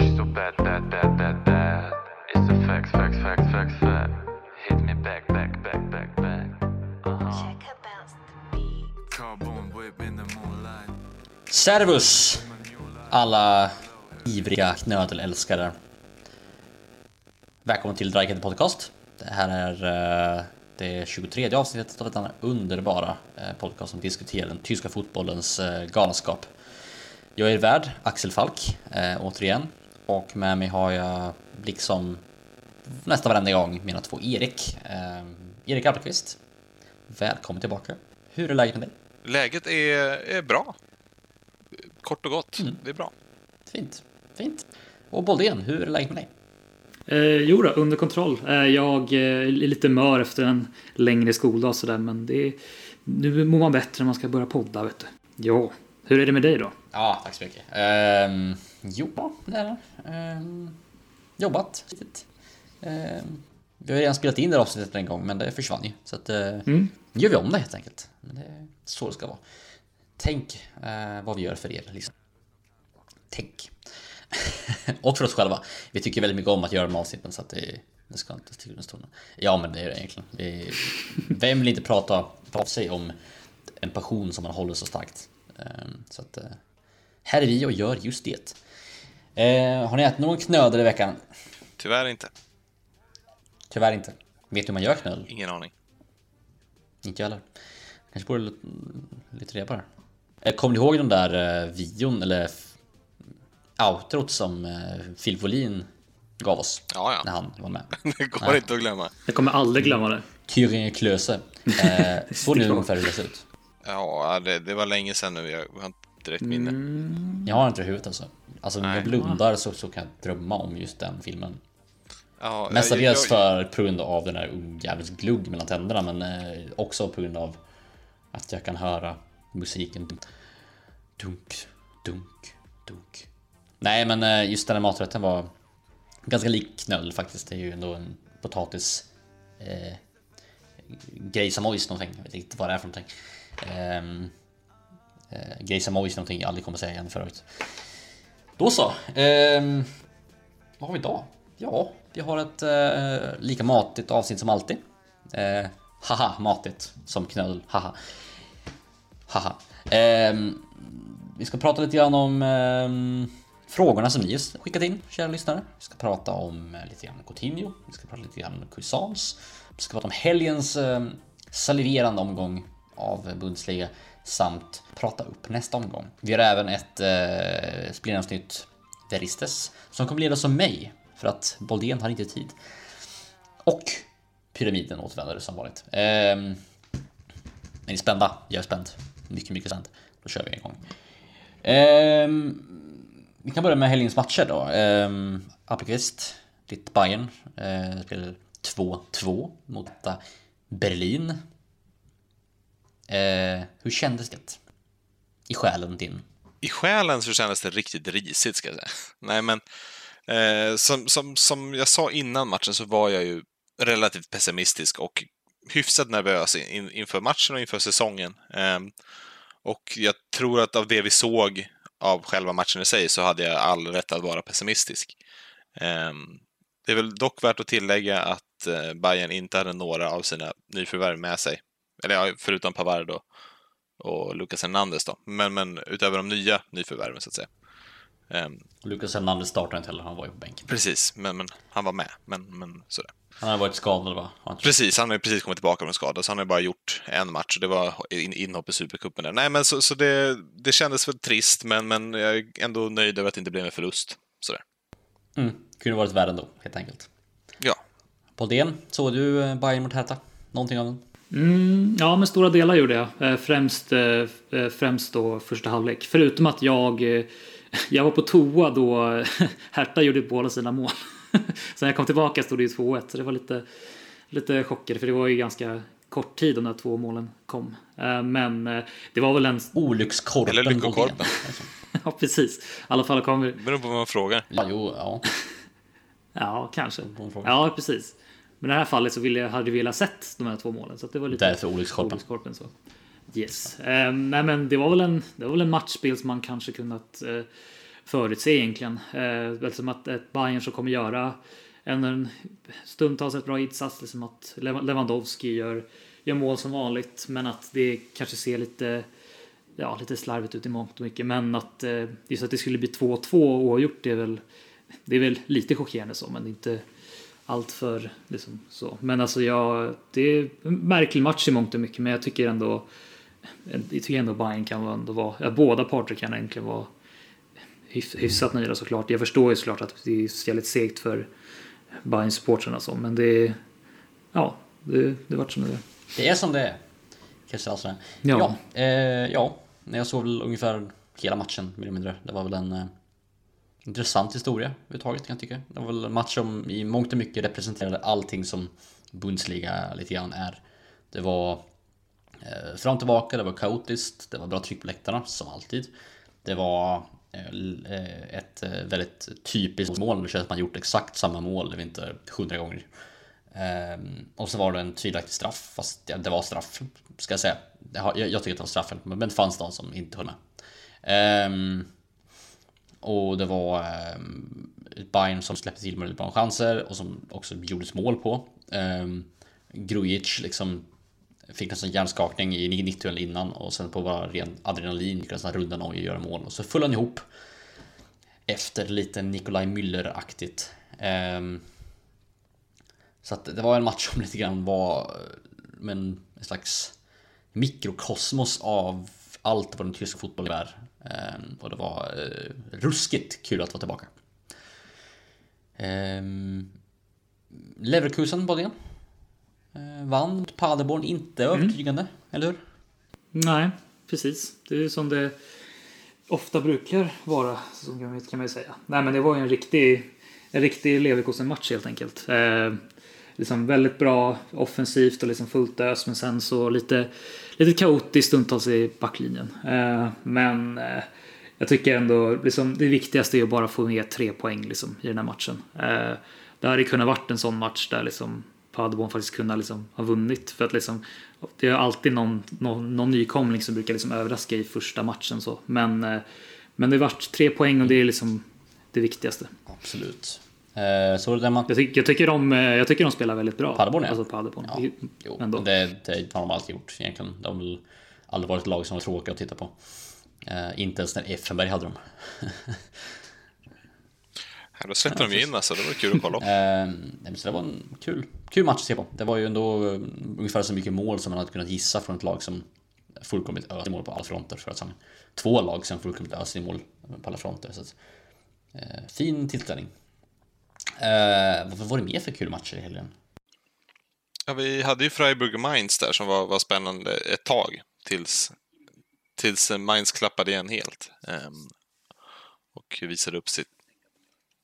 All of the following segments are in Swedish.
She's so bad, bad, bad, bad, bad. It's the facts, facts, facts, facts, facts. Hit me back, back, back, back, back. Uh-huh. Check her bounce the beat. Carbon whip in the moonlight. Servus! Alla ivriga knödelälskare. Välkommen till Drycat Podcast. Det här är eh, det 23 avsnittet av denna underbara eh, podcast som diskuterar den tyska fotbollens eh, galenskap. Jag är värd, Axel Falk, återigen. Och med mig har jag, liksom nästan varenda gång, mina två Erik. Eh, Erik Appelqvist, välkommen tillbaka. Hur är läget med dig? Läget är, är bra. Kort och gott. Det är bra. Fint, fint. Och Boldén, hur är läget med dig? Eh, jo då, under kontroll. Eh, jag eh, är lite mör efter en längre skoldag sådär, men det är, nu mår man bättre när man ska börja podda, vet du. Ja, hur är det med dig då? Ja, tack så mycket. Ehm, jo, det är det. Ehm, jobbat. Ehm, vi har redan spelat in det här avsnittet en gång, men det försvann ju. Så att, eh, Mm. nu gör vi om det helt enkelt. Men det är så det ska vara. Tänk eh, vad vi gör för er. Liksom. Tänk. och för oss själva. Vi tycker väldigt mycket om att göra de avsnitten så att det, det ska inte sticka under stolen. Ja, men det är det egentligen. Det, vem vill inte prata av sig om en passion som man håller så starkt? Ehm, Så att eh, här är vi och gör just det. Eh, har ni ätit någon knödel i veckan? Tyvärr inte. Tyvärr inte. Vet du hur man gör knödel? Ingen aning. Inte jag heller. Kanske borde lite, reda på det här. Eh, Kommer ni ihåg den där videon eller outrot som Phil Wåhlin gav oss? Ja, När ja. han var med. Det går inte att glömma. Jag kommer aldrig glömma det. Kyrie Klöse. Eh, ni Klart. ungefär hur det ser ut? Ja, det, det var länge sedan nu. Jag har inte direkt minne. Jag har inte det i huvudet alltså. Alltså när jag blundar så, så kan jag drömma om just den filmen. Ja, Mestadels jag- jag- för på grund av den här ungjävelns glugg mellan tänderna men eh, också på grund av att jag kan höra musiken dunk, dunk, dunk. Nej men eh, just den här maträtten var ganska lik knödel faktiskt. Det är ju ändå en potatis eh, grejsamois någonting. Jag vet inte vad det är för någonting. Ehm, eh, grejsamois någonting jag aldrig kommer säga igen förut. Då så. Ehm, vad har vi idag? Ja, vi har ett eh, lika matigt avsnitt som alltid. Eh, haha, matigt som knöl. Haha. Haha. Ehm, vi ska prata lite grann om ehm, frågorna som ni har skickat in, kära lyssnare. Vi ska prata om eh, lite grann Coutinho. Vi ska prata lite grann om Cuisance. Vi ska prata om helgens eh, saliverande omgång av Bundesliga samt prata upp nästa omgång. Vi har även ett eh, spelaravsnitt Veristes som kommer ledas av mig för att Boldén har inte tid. Och Pyramiden återvänder som vanligt. Eh, är ni spända? Jag är spänd. Mycket, mycket spänd. Då kör vi en gång. Eh, vi kan börja med helgens matcher då. Eh, Appelqvist, ditt Bayern, eh, spelar 2-2 mot Berlin. Eh, hur kändes det? I själen din? I själen så kändes det riktigt risigt, ska jag säga. Nej, men eh, som, som, som jag sa innan matchen så var jag ju relativt pessimistisk och hyfsat nervös in, inför matchen och inför säsongen. Eh, och jag tror att av det vi såg av själva matchen i sig så hade jag all rätt att vara pessimistisk. Ehm, det är väl dock värt att tillägga att eh, Bayern inte hade några av sina nyförvärv med sig. Eller ja, förutom Pavard då och Lucas Hernandez då. Men, men utöver de nya nyförvärven så att säga. Ehm, Lucas Hernandez startade inte heller, han var ju på bänken. precis, men, men han var med. Men, men sådär. Han har varit skadad va? Han Precis, han har ju precis kommit tillbaka från skada, så han har ju bara gjort en match och det var in, inhopp i Supercupen där. Nej, men så, så det, det kändes väl trist, men, men jag är ändå nöjd över att det inte blev en förlust. Sådär. Mm, kunde varit värre ändå, helt enkelt. Ja, Boldén, såg du Bayern mot Hertha? Någonting av den? Mm, ja, men stora delar gjorde jag. Eh, Främst, eh, eh, främst då första halvlek. Förutom att jag, jag var på toa då Hertha gjorde båda sina mål. Så när jag kom tillbaka stod det ju 2-1. Så det var lite, lite chocker för det var ju ganska kort tid de där två målen kom. Men det var väl en... Olyckskorpen Eller lyckokorpen. Ja, precis. I alla fall kom vi... det beror på vad man frågar. Ja, jo, ja. Ja, kanske. Ja, precis. Men i det här fallet så ville, hade vi velat sett de här två målen. Så det var lite... Därför olyckskorpen. Olyckskorpen så. Yes. Eh, nej men det var väl en, det var väl en matchspel som man kanske kunnat eh, förutse egentligen. Eh, väl som att ett Bayern som kommer göra en, en stundtals ett bra insats, liksom att Lewandowski gör, gör mål som vanligt, men att det kanske ser lite ja, lite slarvigt ut i mångt och mycket. Men att eh, just att det skulle bli 2-2 oavgjort det är väl det är väl lite chockerande så, men inte allt för liksom så. Men alltså jag, det är en märklig match i mångt och mycket, men jag tycker ändå jag tycker ändå Bayern kan ändå vara, ja, båda parter kan egentligen vara hyf- hyfsat nöjda såklart. Jag förstår ju såklart att det är jävligt segt för bayern supportrarna så, men det ja, det, det vart som det är. Det är som det är. Kanske alltså. Ja. Ja, eh, ja. Jag såg väl ungefär hela matchen mer eller mindre. Det var väl en eh, intressant historia överhuvudtaget kan jag tycka. Det var väl en match som i mångt och mycket representerade allting som Bundesliga lite grann är. Det var eh, fram och tillbaka, det var kaotiskt, det var bra tryck på läktarna som alltid. Det var eh, eh ett eh, väldigt typiskt mål, det känns som att man gjort exakt samma mål, det var inte hundra gånger. Eh, och så var det en tvivelaktig straff, fast det, det var straff, ska jag säga. Jag, jag, jag tycker att det var straffen, men det fanns de som inte höll med. Ehm, och det var ehm, ett Bayern som släppte till med bra chanser och som också gjordes mål på. Ehm, Grujic liksom fick nästan hjärnskakning i 90 innan och sen på bara ren adrenalin gick nästan runda någon och göra mål och så föll han ihop. Efter lite Nikolaj Müller-aktigt. Ehm, så att det var en match som lite grann var men en slags mikrokosmos av allt vad den tyska fotbollen är. Ehm, och det var eh, ruskigt kul att vara tillbaka. Ehm, Leverkusen var det. Eh, vann mot Paderborn, inte övertygande, eller hur? Nej, precis. Det är ju som det ofta brukar vara, kan man ju säga. Nej, men det var ju en riktig, en riktig Leverkusen-match helt enkelt. Liksom väldigt bra offensivt och liksom fullt ös, men sen så lite, lite kaotiskt stundtals i backlinjen. Eh, men eh, jag tycker ändå liksom, det viktigaste är att bara få med tre poäng liksom, i den här matchen. Eh, det hade kunnat varit en sån match där liksom Paderborn faktiskt kunde liksom ha vunnit. För att liksom, det är alltid någon, någon, någon nykomling som brukar liksom överraska i första matchen. Så. Men, men det vart tre poäng och det är liksom det viktigaste. Absolut. Eh, så det man... Jag, tycker jag, tycker de, eh, jag tycker de spelar väldigt bra. Paderborn, ja. Alltså Paderborn. Ja, jo, Ändå. det, det har de alltid gjort egentligen. De har väl aldrig varit ett lag som var tråkiga att titta på. Eh, inte ens när Effenberg hade dem. Här, då släppte de ju in alltså, det var kul att kolla på. Eh, så det var en kul, kul match att se på. Det var ju ändå eh, ungefär så mycket mål som man hade kunnat gissa från ett lag som fullkomligt öste mål på alla fronter förra säsongen. Två lag som fullkomligt öste mål på alla fronter. Så att, eh, fin tillställning. Eh, vad var det mer för kul matcher i helgen? Ja, vi hade ju Freiburg Mainz där som var, var spännande ett tag tills, tills Mainz klappade igen helt. Ehm, och visade upp sitt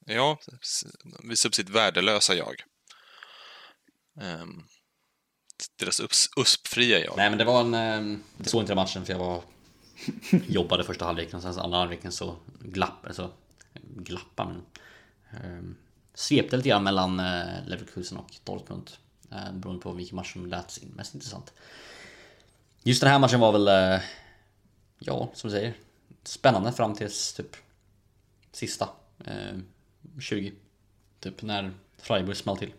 Ja, visade upp sitt värdelösa jag. Ehm, deras ups, uspfria jag. Nej men det var en... Eh, jag såg inte den matchen för jag var... jobbade första halvleken och sen andra halvleken så glapp, alltså, glappa men... Eh, svepte lite grann mellan eh, Leverkusen och Dortmund. Eh, beroende på vilken match som lät mest intressant. Just den här matchen var väl... Eh, ja, som du säger. Spännande fram tills typ sista eh, 20. Typ när Freiburg small till.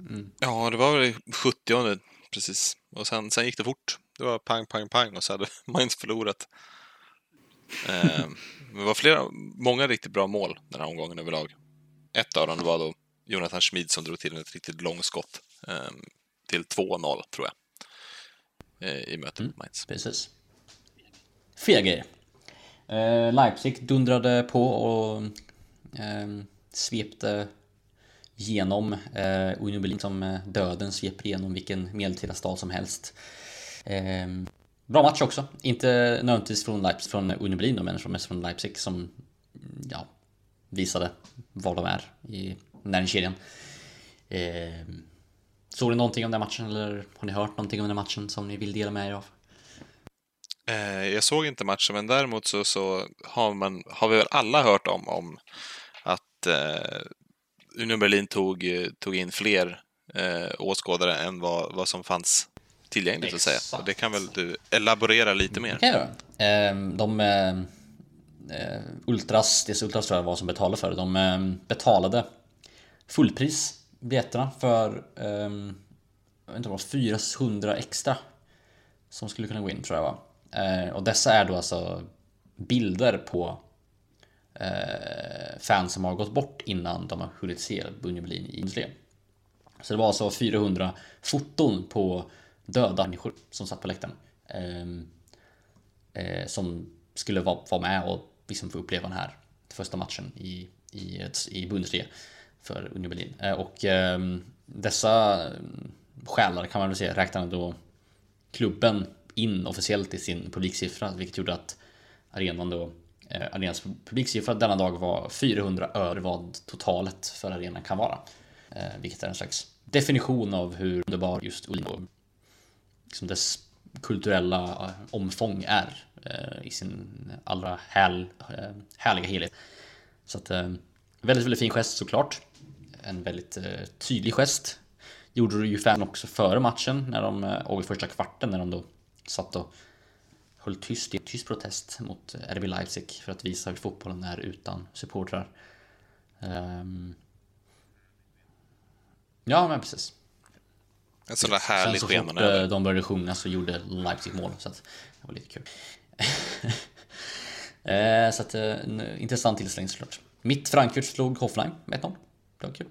Mm. Ja, det var väl i 70 precis. Och sen, sen gick det fort. Det var pang, pang, pang och så hade Mainz förlorat. Eh, men det var flera, många riktigt bra mål den här omgången överlag. Ett av dem var då Jonathan Schmid som drog till ett riktigt långskott ehm, till 2-0 tror jag. eh, I mötet mot Mainz. Precis. Fler grejer. Eh, Leipzig dundrade på och eh, svepte genom eh, Union Berlin som eh, döden sveper igenom vilken medeltida stad som helst. Eh, bra match också. Inte nödvändigtvis från, Leipzig, från Union Berlin men mest från Leipzig som mm, ja, visade var de är i näringskedjan. Eh, såg ni någonting om den matchen eller har ni hört någonting om den matchen som ni vill dela med er av? Eh, jag såg inte matchen, men däremot så, så har, man, har vi väl alla hört om, om att eh, Union Berlin tog, eh, tog in fler eh, åskådare än vad, vad som fanns tillgängligt att säga. Exakt. Och det kan väl du elaborera lite mer? kan jag göra. Ehm, De, eh, Ultras, det är Ultras tror jag var som betalade för det. De eh, betalade fullpris biljetterna för eh, jag vet inte, vad, 400 extra som skulle kunna gå in tror jag va. Eh, och dessa är då alltså bilder på eh, fans som har gått bort innan de har hunnit se Union Berlin i Bundesliga. Så det var alltså 400 foton på döda människor som satt på läktaren. Eh, eh, som skulle vara, vara med och liksom få uppleva den här första matchen i, i, i Bundesliga för Union Berlin. Eh, och ehm, dessa ehm, själar kan man väl säga räknade då klubben in officiellt i sin publiksiffra, vilket gjorde att arenan då eh, arenans publiksiffra denna dag var 400 öre vad totalet för arenan kan vara. Eh, vilket är en slags definition av hur underbar just Ullevi liksom dess kulturella eh, omfång är eh, i sin allra häl, eh, härliga helhet. Så att väldigt, väldigt fin gest såklart. En väldigt tydlig gest. Gjorde det ju fan också före matchen när de, och i första kvarten när de då satt och höll tyst i tyst protest mot RB Leipzig för att visa hur fotbollen är utan supportrar. Ehm. Ja, men precis. En sån där härlig Sen så fort eh, de började sjunga så gjorde Leipzig mål, så att det var lite kul. Eh, så att, eh, en intressant tillställning såklart. Mitt Frankfurt slog Hoffenheim med 1-0. Det var kul,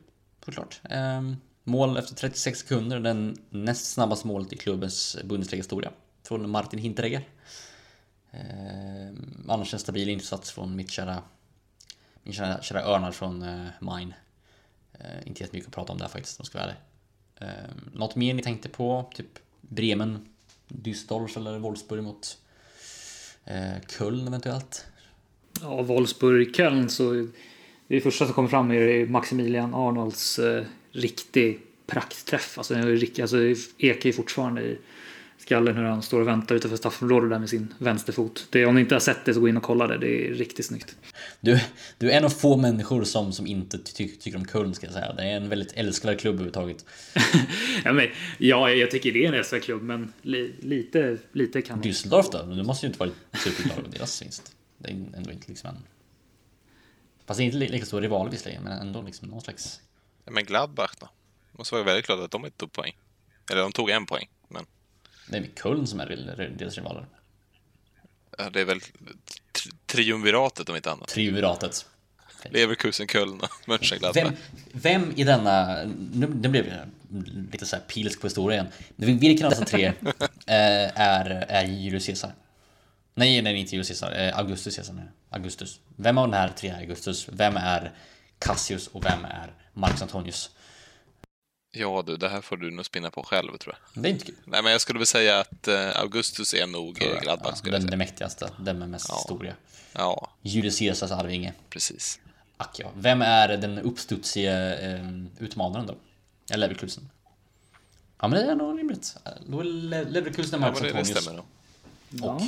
såklart. Eh, mål efter 36 sekunder, den näst snabbaste målet i klubbens Bundesliga-historia. Från Martin Hinteregger. Eh, annars en stabil insats från mitt kära, min kära, kära Örnar från eh, Mine. Eh, inte jättemycket att prata om där faktiskt, om jag ska vara ärlig. Eh, något mer ni tänkte på? Typ Bremen, Düsseldorf eller Wolfsburg mot eh, Köln eventuellt? Ja, Wolfsburg-Köln så det första som kommer fram är Maximilian Arnolds eh, riktig praktträff. Alltså, alltså det ekar ju fortfarande i skallen hur han står och väntar utanför straffområdet där med sin vänsterfot. Det, om ni inte har sett det så gå in och kolla det. Det är riktigt snyggt. Du, du är en av få människor som, som inte ty tycker om Köln ska jag säga. Det är en väldigt älskvärd klubb överhuvudtaget. ja, men, ja, jag tycker det är en SHL-klubb, men li, lite, lite kan man... Düsseldorf då? Du måste ju inte vara superglad över deras vinst. Det är ändå inte liksom en... Fast det är inte li- lika stor rival visserligen, men ändå liksom någon slags... Ja, Men Gladbach då? Måste vara väldigt glad att de inte tog poäng. Eller de tog en poäng, men Det är väl Köln som är deras rivaler. ja, det är väl tri- triumviratet om inte annat. Triumviratet. Leverkusen, Köln och Mönchengladbach. Vem, vem i denna... Nu, nu blev jag lite så här pilsk på historien. Vilken av dessa tre eh, är, är Julius Caesar? Nej, nej, inte Julius Caesar. Eh, Augustus Caesar. menar. Augustus. Vem av de här tre är Augustus? Vem är Cassius och vem är Marcus Antonius? Ja du, det här får du nog spinna på själv tror jag. Det är inte kul. Nej, men jag skulle väl säga att eh, Augustus är nog eh, Gladbach, Ja, skulle jag den, den mäktigaste, den med mest Ja. historia. Ja, Julius Caesars arvinge. precis. Ack ja. Vem är den uppstudsiga eh, utmanaren då? Är Leverkusen? Ja men det är nog rimligt. Då är Le- Leverkusen är Ja, Marcus men det, Antonius. stämmer nog. Och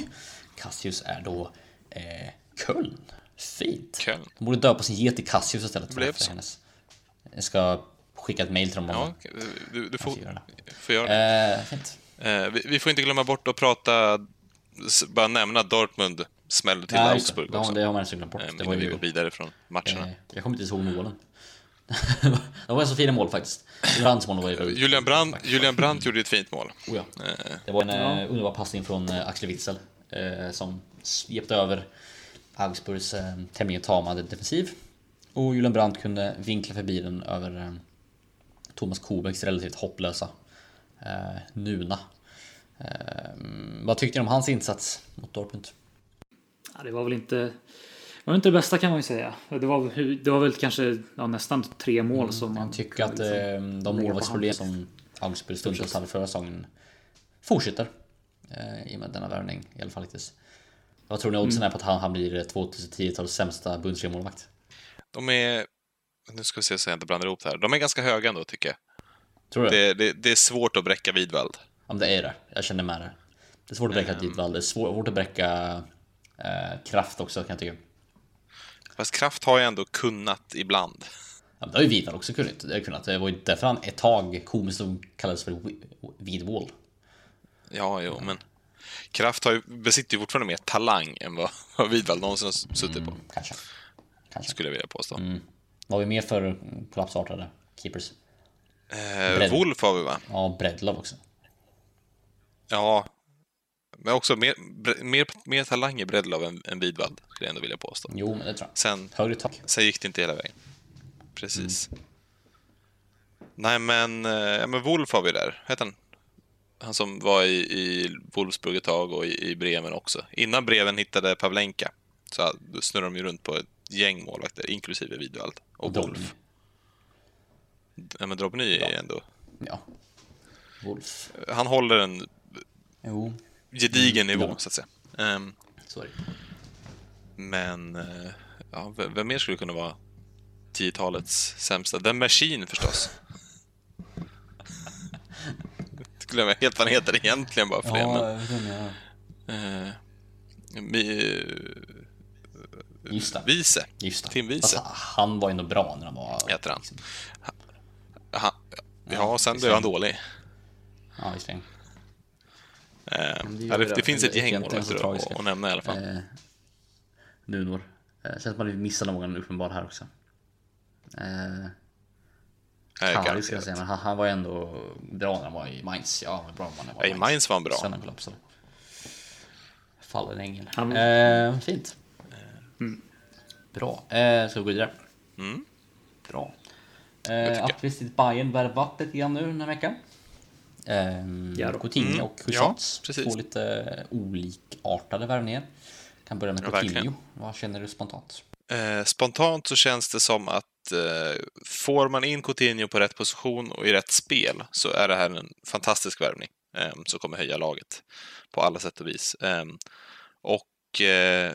Cassius är då eh, Köln. Fint. Köln. De borde döpa sin get till Cassius istället. Det blev för så. hennes. Jag ska skicka ett mail till dem. Ja, okej. du, du får, får göra det. Eh, fint. Eh, vi, vi får inte glömma bort att prata, bara nämna Dortmund smällde till Ja. Augsburg Ja, också. det har man nästan glömt bort. Eh, Det var vi ju, går vidare från matcherna. eh, jag kommer inte ihåg målen. det var så fina mål faktiskt. Brands mål var ju... Julian, Brandt, Julian Brandt gjorde ett fint mål. Oh, ja. Eh, Det var en eh, underbar passning från eh, Axel Witzel eh, som svepte över Augsburgs eh, tämligen tama defensiv. Och Julian Brandt kunde vinkla förbi den över eh, Thomas Kobecks relativt hopplösa eh, Nuna. Eh, vad tyckte ni om hans insats mot Dortmund? Ja, det var väl inte... Det var inte det bästa kan man ju säga. Det var, det var väl kanske ja, nästan tre mål som man... Jag tycker att kunde eh, liksom de målvaktsproblem som Augsburg stundtals hade förra säsongen fortsätter. Eh, I och med denna värvning i alla fall hittills. Vad tror ni oddsen är på att han, han blir 2010-talets sämsta Bundesliga-målvakt? de är, nu ska vi se så jag inte blandar ihop det här. De är ganska höga ändå tycker jag. Tror du? Det, det, det är svårt att bräcka Widvald. Ja, det är det. Jag känner med det. Det är svårt att bräcka Ehm. Didvall. Det är svårt att bräcka eh, Kraft också kan jag tycka. Fast Kraft har ju ändå kunnat ibland. Ja, det har ju Widvall också kunnat. Det, har kunnat. det var ju därför han ett tag komiskt kallades för Widwall. Ja, jo, men Kraft har ju, besitter ju fortfarande mer talang än vad, vad Widvall någonsin har suttit på, Kanske. Kanske. skulle jag vilja påstå. Vad har vi mer för kollapsartade keepers? Eh. Wolf har vi va? Ja, Bredlov också. Ja. Men också mer, mer, mer talang i Bredlov än, än Widvall, skulle jag ändå vilja påstå. Jo, men det tror jag. Sen, Högre tak. sen gick det inte hela vägen. Precis. Nej, men, eh, ja, men Wolf har vi där. Heter han? Han som var i, i Wolfsburg ett tag och i, i Bremen också. Innan Breven hittade Pavlenka så snurrade de ju runt på ett gäng målvakter, inklusive Widvall och, Drobny. Wolf. Ja, men Drobny är ändå... Ja. Wolf. Han håller en Jo, gedigen nivå, ja. så att säga. Är det. men, eh, ja, vem mer skulle kunna vara 10-talets sämsta? The Machine förstås. Glömmer helt vad han heter egentligen bara för det. Men, Ja, jag vet eh, mi, Just det. Vice. Just det. Tim Wiese. Fast han var ändå bra när han var... Heter han. liksom- Aha, ja, sen visst blev är han han. dålig. Ja, visserligen. Eh, det det, det. det finns ett gäng målvakter att, att nämna i alla fall. Eh, Nunor. Eh, känns som att man missar någon uppenbar här också. Eh, Kari ska jag säga, men han, han var ju ändå bra när han var i Mainz. Ja, han var bra när han var i Mainz var han bra. Sen han kollapsade. Fallen ängel. Han- Eh, fint. Bra. Eh, ska vi gå vidare? Mm. Bra. Eh, visst Bayern värvat lite grann nu den här veckan. Eh, Ja. Coutinho Mm. och Ja, Husats. precis. Två lite olikartade värvningar. Kan börja med Ja, Coutinho. verkligen. Vad känner du spontant? Eh, spontant så känns det som att eh, får man in Coutinho på rätt position och i rätt spel så är det här en fantastisk värvning eh, som kommer höja laget på alla sätt och vis. Eh, och eh,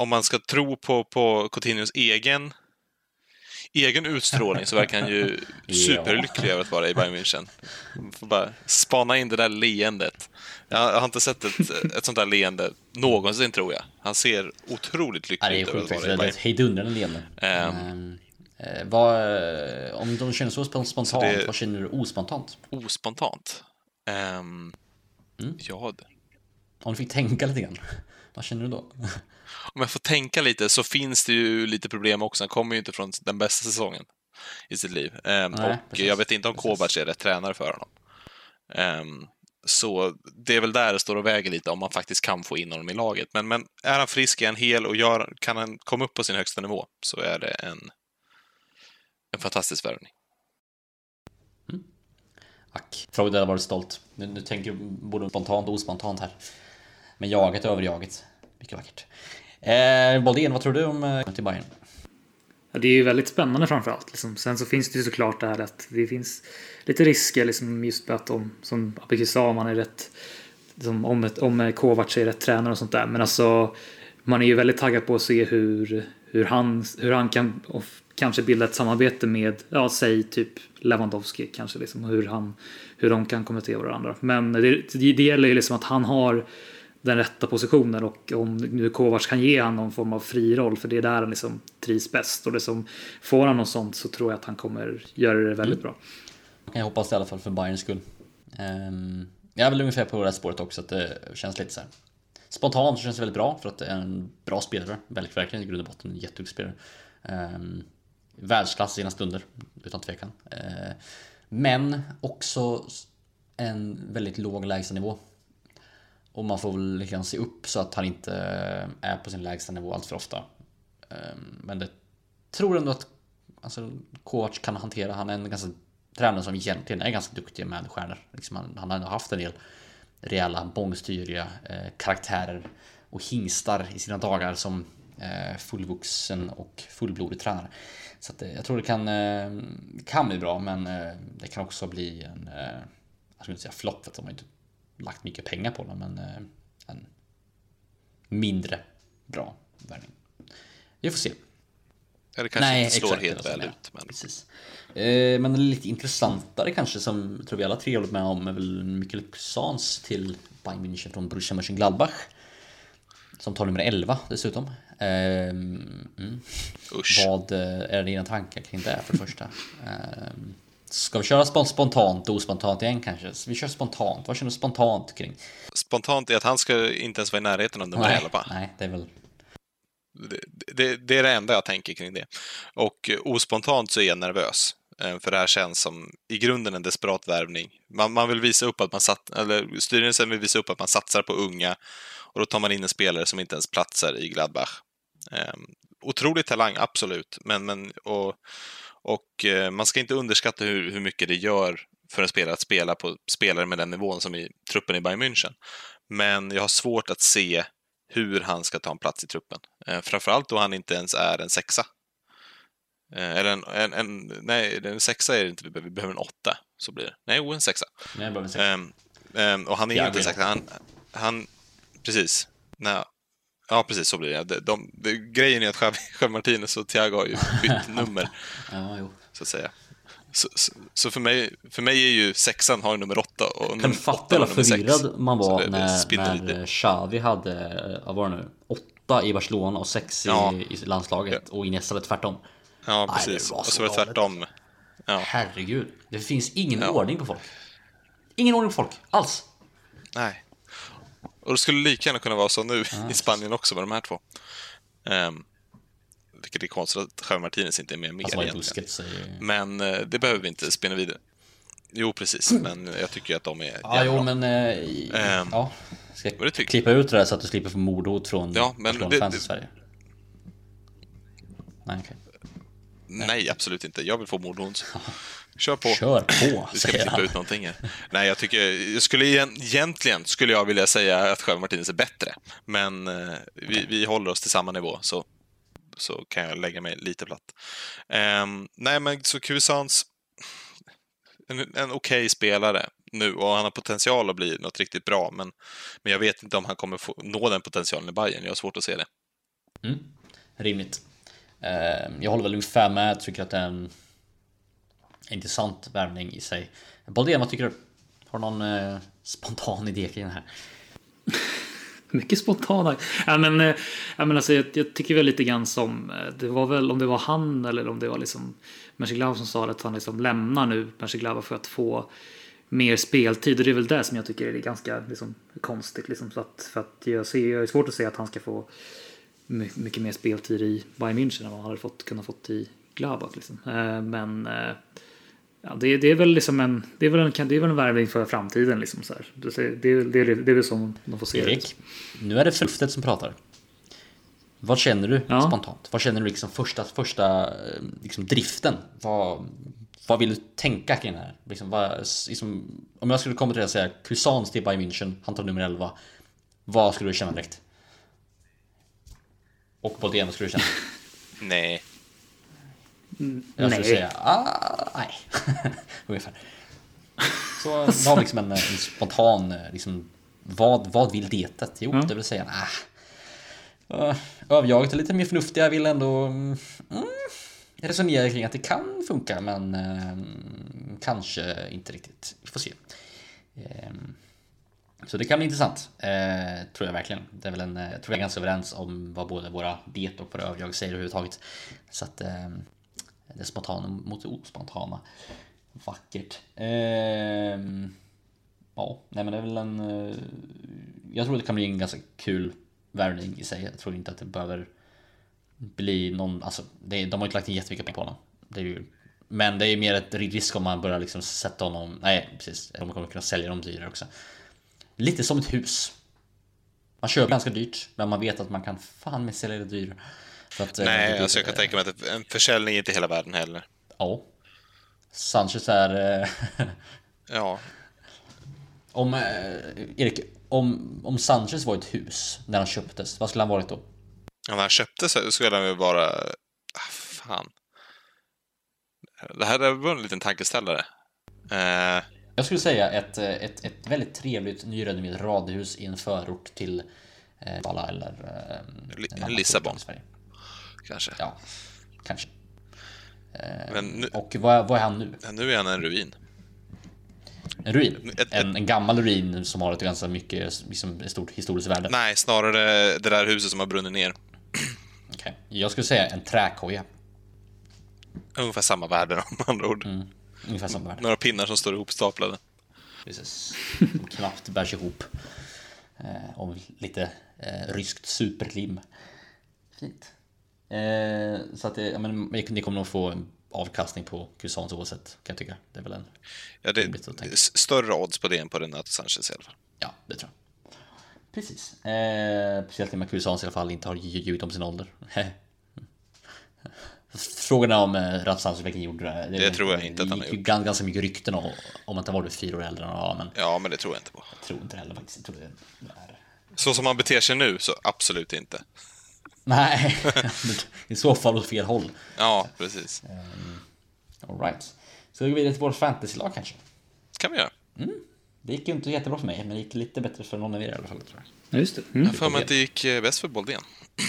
om man ska tro på, på Coutinhos egen egen utstrålning så verkar han ju Ja. superlycklig över att vara i Bayern München. Man får bara spana in det där leendet. Jag har inte sett ett, ett sånt där leende någonsin, tror jag. Han ser otroligt Ja, det lycklig är ut sjukt att faktiskt. vara i Det är ett hejdundrande leende. Ehm. Ehm, eh, vad, om de känner så spon- spontant, det- vad känner du ospontant? Ospontant. Ehm, Mm. Ja, det- Om du fick tänka lite grann, vad känner du då? Om jag får tänka lite så finns det ju lite problem också. Han kommer ju inte från den bästa säsongen i sitt liv. Ehm, Nej, och precis. jag vet inte om. Kovacs är rätt tränare för honom. Ehm, så det är väl där det står och väger lite om man faktiskt kan få in honom i laget. Men, men är han frisk, är han hel och gör, kan han komma upp på sin högsta nivå så är det en, en fantastisk värvning. Ack, Freud hade varit stolt. Nu, nu tänker jag både spontant och ospontant här. Men jaget över jaget. Mycket vackert. Eh, Boldén, vad tror du om eh, till Bayern? Ja, det är ju väldigt spännande framförallt. Liksom. Sen så finns det ju såklart det här att det finns lite risker liksom just med att om, som Abiki sa, om man är rätt, liksom, om, ett, om Kovac är rätt tränare och sånt där. Men alltså, man är ju väldigt taggad på att se hur, hur, han, hur han kan och kanske bilda ett samarbete med, ja, säg typ Lewandowski kanske, liksom, hur, han, hur de kan kommentera varandra. Men det, det, det gäller ju liksom att han har den rätta positionen och om nu Kovacs kan ge han någon form av fri roll för det är där han liksom trivs bäst och det som får han något sånt så tror jag att han kommer göra det väldigt bra. Man kan ju hoppas det i alla fall för Bayerns skull. Um, jag är väl ungefär på det här spåret också, att det känns lite så här. Spontant så känns det väldigt bra för att det är en bra spelare. Väldigt verkligen i grund och botten en jätteduktig spelare. Um, världsklass i sina stunder, utan tvekan. Uh, men också en väldigt låg lägstanivå. Och man får väl liksom se upp så att han inte eh, är på sin lägsta nivå allt för ofta. Ehm, men det tror ändå att alltså, coach kan hantera. Han är en ganska tränare som egentligen är ganska duktig med stjärnor. Liksom han, han har ändå haft en del rejäla bångstyriga eh, karaktärer och hingstar i sina dagar som eh, fullvuxen och fullblodig tränare. Så att, eh, jag tror det kan, eh, kan bli bra, men eh, det kan också bli en, eh, jag skulle inte säga flopp, för att de har inte lagt mycket pengar på den, men eh, en mindre bra värvning. Vi får se. Eller kanske Nej, inte slår exakt, helt var väl ut. Men... Precis. Eh, men lite intressantare kanske som jag tror vi alla tre håller med om är väl Mikkel Kusans till Bayern München från Borussia Mönchengladbach. Som tar nummer 11 dessutom. Eh, mm. Usch. Vad eh, är dina tankar kring det för det första? Eh, Ska vi köra spon- spontant och ospontant igen kanske? Så vi kör spontant. Vad känner du spontant kring? Spontant är att han ska inte ens vara i närheten av nummer nej, 11. nej, det är väl... Det, det, det är det enda jag tänker kring det. Och eh, ospontant så är jag nervös. Eh, För det här känns som i grunden en desperat värvning. Man, man vill visa upp att man satt, eller styrelsen vill visa upp att man satsar på unga och då tar man in en spelare som inte ens platsar i Gladbach. Eh, otrolig talang, absolut, men, men och, och eh, man ska inte underskatta hur, hur mycket det gör för en spelare att spela på spelare med den nivån som i truppen i Bayern München. Men jag har svårt att se hur han ska ta en plats i truppen. Eh, framförallt då han inte ens är en sexa. Eh, eller en, en, en, nej, en sexa är det inte, vi behöver, vi behöver en åtta. Så blir det. Nej, jo, en sexa. Nej, behöver säga. Ehm, ehm, och han är Thiago inte är sexa. Han, han, precis. Nej, ja, precis så blir det. De, de, de, grejen är att Javi, Javi Martinez och Thiago har ju bytt nummer, Ja, jo. så att säga. Så, så, så för, mig, för mig är ju sexan har nummer åtta och Kan nummer fatta åtta hur nummer sex. förvirrad man var det- när, när Xavi hade, eh, vad var det nu, åtta i Barcelona och sex i, Ja. i landslaget och Iniesta hade tvärtom. Ja, precis. var och så var det tvärtom. Ja, Herregud, det finns ingen Ja. ordning på folk. Ingen ordning på folk, alls. nej. Och det skulle lika gärna kunna vara så nu i Spanien också med de här två. Um, vilket är konstigt att Javi Martinez inte är med mer Alltså är egentligen. säger... Men eh, det behöver vi inte spinna vidare. Jo, precis, men jag tycker att de är Ja, jävla jo bra. men... I- Ehm, ja. Ska det jag klippa ut det där så att du slipper få mordhot från Ja, men Barcelona-fans det- i Sverige? Nej, okej. Nej, absolut inte. Jag vill få mordhot. Kör på. Kör på, Vi ska klippa ut någonting här. Nej, jag tycker... Jag skulle igen, egentligen skulle jag vilja säga att Javi Martinez är bättre. Men eh, vi, vi håller oss till samma nivå, så, så kan jag lägga mig lite platt. Ehm, nej, men så Cuisance... En, en okej spelare nu och han har potential att bli något riktigt bra, men, men jag vet inte om han kommer få, nå den potentialen i Bayern. Jag har svårt att se det. Mm. Rimligt. Ehm, jag håller väl ungefär med. Jag tycker att det är en intressant värvning i sig. Baldén, vad tycker du? Har du någon eh, spontan idé kring det här? Mycket spontana. Ja, men, eh, ja, men alltså, jag, jag tycker väl lite grann som, eh, det var väl om det var han eller om det var liksom Mersiglava som sa att han liksom lämnar nu Mersiglava för att få mer speltid och det är väl det som jag tycker är ganska liksom, konstigt. Liksom, så att, för att jag ser, jag är svårt att se att han ska få mycket mer speltid i Bayern München än vad han hade fått, kunnat fått i Gladbach. Liksom. Eh, Men eh, ja, det, det är väl liksom en, det är väl en, det är väl en värvning för framtiden. Liksom, så här. Det, det, är- det, det är väl som de får se det. Erik, nu är det förnuftet som pratar. Vad känner du Ja. spontant? Vad känner du liksom första, första eh, liksom driften? Vad, vad vill du tänka kring det här? Liksom, vad, liksom, om jag skulle komma till dig och säga Cuisance till Bayern München, han tar nummer 11. Vad skulle du känna direkt? Och Boldén, vad skulle du känna? Nej. Jag skulle Nej. säga ah, nej. Ungefär. Så då har vi liksom en, en spontan liksom, vad, vad vill detet? Jo, Ja. det vill säga ah, Uh, Överjaget är lite mer förnuftiga, vill ändå mm, resonera kring att det kan funka, men eh, kanske inte riktigt. Vi får se. Eh, så det kan bli intressant, eh, tror jag verkligen. Det är väl en, eh, jag tror jag är ganska överens om vad både våra det och våra överjag säger överhuvudtaget. Så att eh, det spontana mot det ospontana. Vackert. Eh, ja, nej men det är väl en... eh, Jag tror det kan bli en ganska kul värvning i sig. Jag tror inte att det behöver bli någon... Alltså, det, de har inte lagt in jättemycket pengar på honom. Det är ju, men det är mer ett risk om man börjar liksom sätta honom... Nej, precis. De kommer kunna sälja dem dyrare också. Lite som ett hus. Man köper ganska dyrt, men man vet att man kan fan med sälja det dyrare. Att, eh, Nej, det- alltså jag kan tänka mig att en försäljning är inte hela världen heller. Ja. Sanchez är... eh, Ja, om... eh, Erik, om, om Sanchez var ett hus när han köptes, vad skulle han varit då? när han köpte så skulle han ju bara... Ah, fan. Det här var en liten tankeställare. Eh, Jag skulle säga ett, eh, ett, ett väldigt trevligt nyrenoverat radhus i en förort till eh, Vala eller... Eh, Lissabon. kanske. Ja, kanske. Eh, nu, Och vad, vad är han nu? nu är han en ruin. En ruin? Ett- En, en gammal ruin som har ett ganska mycket liksom, stort historiskt värde? Nej, snarare det där huset som har brunnit ner. Okej. Jag skulle säga en träkoja. Ungefär samma värde om andra ord. Mm. Ungefär som värld. Några pinnar som står ihopstaplade. Precis. Som knappt bärs ihop. Eh, och lite eh, ryskt superlim. Fint. Eh, så att det, ja, men, ni kommer nog få en avkastning på Cuisance oavsett, kan jag tycka. Det är väl en... Ja, det är större odds på det än på Renato Sanchez i alla fall. Ja, det tror jag. Precis. Eh, speciellt med att Cuisance i alla fall inte har ljugit om sin ålder. Frågan är om eh, Sanchez verkligen gjorde det. Det tror jag inte att han gick ju gjort. gan- ganska mycket rykten om, om att han var fyra år äldre. Ja, men Ja, men det tror jag inte på. jag tror inte heller faktiskt. Jag tror det är... Så som han beter sig nu, så absolut inte. Nej, i så fall åt fel håll. Ja, precis. All right. Så vi gå vidare till vårt fantasylag kanske. kan vi göra. Det gick ju inte jättebra för mig, men det gick lite bättre för någon av er i alla fall. Tror jag. Ja, just det. Jag Mm. har för mig att det gick eh, bäst för Boldén.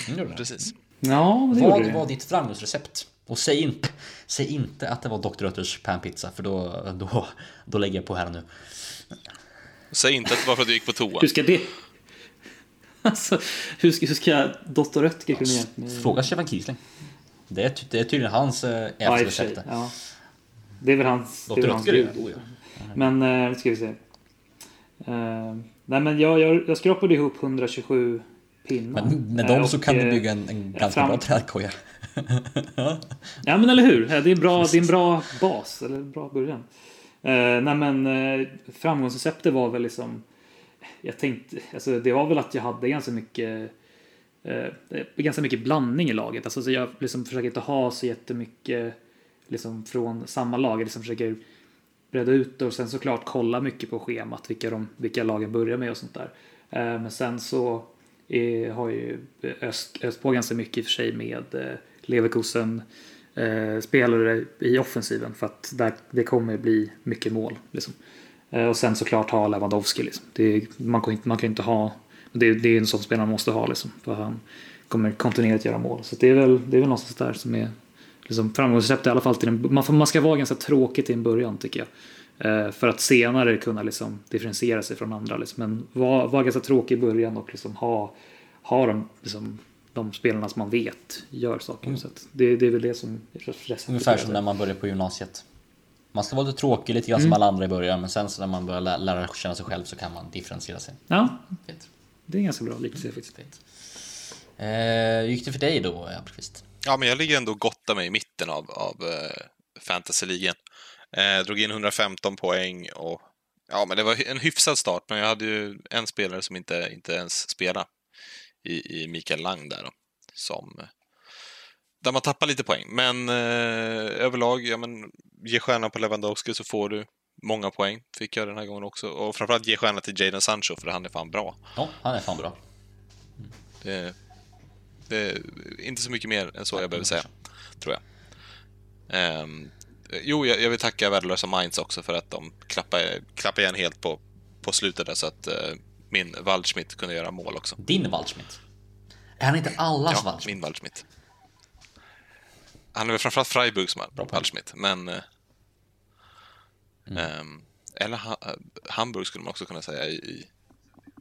Mm, gjorde det. Ja, det Vad var ditt framgångsrecept? Och säg inte, säg inte att det var Dr. Oetters panpizza, för då, då, då lägger jag på här nu. Säg inte att det var för att du gick på toa. Hur ska det... Alltså, hur ska, hur ska Dr. Röttger kunna hjälpa mig? Fråga Stefan Kiesling. Det är, det är tydligen hans äh, Ja, i och för sig. recept. Ja. Det är väl hans, det är Dr. väl hans Oetker, gud. ja. Men, eh, ska vi se. Eh, nej, men jag, jag, jag skrapade ihop 127 pinnar. Men med Eh, dem så och, kan du eh, bygga en, en ganska fram- bra trädkoja. Ja men eller hur, Eh, det är, bra, det är en bra bas, eller en bra början. Eh, nej men eh, framgångsreceptet var väl liksom Jag tänkte, alltså det var väl att jag hade ganska mycket eh, Ganska mycket blandning i laget. Alltså så jag liksom försöker inte ha så jättemycket liksom från samma lag. Jag liksom försöker breda ut det och sen såklart kolla mycket på schemat vilka, de, vilka lagen börjar med och sånt där. Eh, men sen så är, har ju öst, öst på ganska mycket i och för sig med eh, Leverkusen eh, spelare i offensiven för att där, det kommer bli mycket mål. Liksom. Eh, och sen såklart ha Lewandowski. Liksom. Det, är- man, kan inte, man kan inte ha, det, det är en sån spelare man måste ha liksom, för han kommer kontinuerligt göra mål. Så det är väl, det är väl någonstans där som är liksom, framgångsreceptet i alla fall till en, man, får- man ska vara ganska tråkig till en början tycker jag. Eh, för att senare kunna liksom differentiera sig från andra. Liksom. Men vara var ganska tråkig i början och liksom ha, ha de, liksom, de spelarna som man vet gör saker. Så att det, det är väl det som är receptet. Ungefär som när man börjar på gymnasiet. Man ska vara lite tråkig, lite grann Mm. som alla andra i början, men sen så när man börjar lä- lära känna sig själv så kan man differentiera sig. Ja, Fint. det är ganska bra liknelse faktiskt. Fint. Eh, hur gick det för dig då, Appelqvist? Ja, men jag ligger ändå och gottar mig i mitten av, av eh, fantasyligan. Eh, drog in 115 poäng och ja, men det var en hyfsad start, men jag hade ju en spelare som inte, inte ens spelade i, i Mikael Lang där då, som eh, där man tappar lite poäng. Men eh, överlag, ja men ge stjärna på Lewandowski så får du många poäng. Fick jag den här gången också. Och framförallt ge stjärna till Jadon Sancho för han är fan bra. Ja, han är fan bra. Det, det är inte så mycket mer än så jag behöver säga, tror jag. Ehm, jo, jag, jag vill tacka Värdelösa Minds också för att de klappade, klappade igen helt på, på slutet där så att eh, min Waldschmidt kunde göra mål också. Din Waldschmidt. Är han inte allas Ja, Waldschmidt? min Waldschmidt. Han är väl framförallt Freiburg som har Bra poäng. Waldschmidt, men... eh, Mm. ehm, eller ha, Hamburg skulle man också kunna säga i... i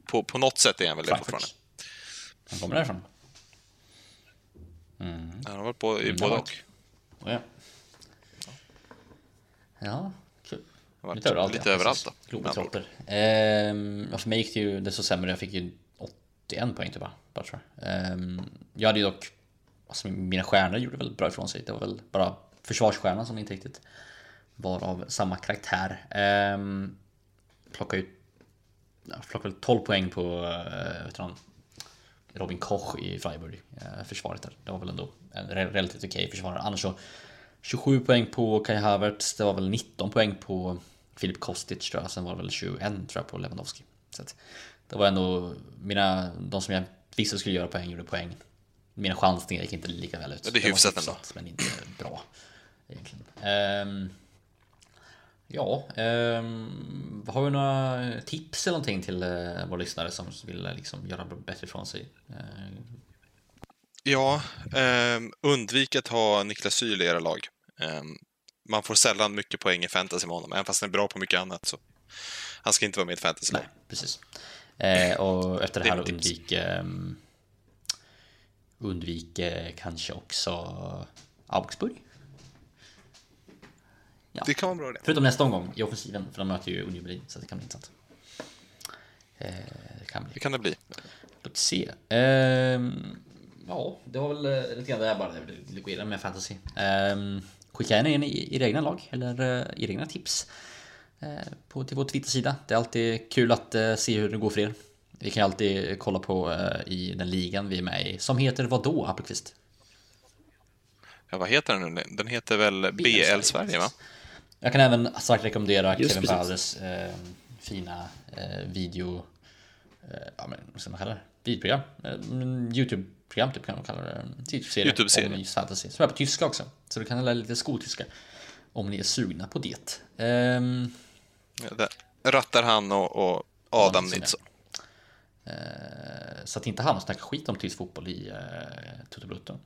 på, på något sätt är han väl det fortfarande. Han kommer därifrån. Han har varit på i Mm, både och. Oh, ja. Ja, kul. Lite överallt. lite ja, överallt då. Globetrotter. Ehm, för mig gick det ju desto sämre. Jag fick ju 81 poäng typ. Bara, tror jag. Ehm, jag hade ju dock... Alltså, mina stjärnor gjorde väl bra ifrån sig. Det var väl bara försvarsstjärnan som inte riktigt var av samma karaktär. Ehm, plockade ut... Jag plockade väl 12 poäng på... Uh, vet du, han, Robin Koch i Freiburg. eh, försvaret där. Det var väl ändå en re- relativt okej försvarare. Annars så 27 poäng på Kai Havertz. Det var väl 19 poäng på Filip Kostic tror jag. Sen var det väl 21 tror jag på Lewandowski. Så det var ändå mina, de som jag visste skulle göra poäng gjorde poäng. Mina chansningar gick inte lika väl ut. Det är var hyfsat ändå. Men inte bra. Egentligen. Ehm, ja, um, har vi några tips eller någonting till uh, våra lyssnare som vill liksom, göra bättre ifrån sig? Eh, Ja, ehm, undvik att ha Niklas Syle i era lag. Ehm, man får sällan mycket poäng i fantasy med honom, även fast han är bra på mycket annat. Så. Han ska inte vara med i ett fantasylag. Nej, precis. Eh, och efter det här Det undvik, ehm, undvik eh, kanske också Augsburg. Ja. Det kan vara bra det. Förutom nästa omgång i offensiven, för de möter ju Union Berlin, så det kan bli intressant. Eh, det kan bli. Det kan det bli. Låt se. Ehm, ja, det var väl eh, lite grann det jag bara ville gå igenom med fantasy. Ehm, skicka gärna in i, i egna lag eller eh, i egna tips eh, på, till vår Twitter-sida. Det är alltid kul att se hur det går för er. Vi kan ju alltid kolla på i den ligan vi är med i, som heter vad då, Appelqvist? Ja, vad heter den nu? Den heter väl BL Sverige, va? Jag kan även starkt rekommendera Just Kevin. Bowers eh, fina eh, video... Eh, ja, men vad ska man kalla det? Videoprogram? Eh, men Youtube-program typ kan man kalla det. Youtube-serie. YouTube-serie. Om fantasy. Som är på tyska också. Så du kan lära lite skoltyska. Om ni är sugna på det. Ehm, Ja, där rattar han och, och Adam Nilsson, eh, så att inte han snackar skit om tysk fotboll i eh, Toto Brutto.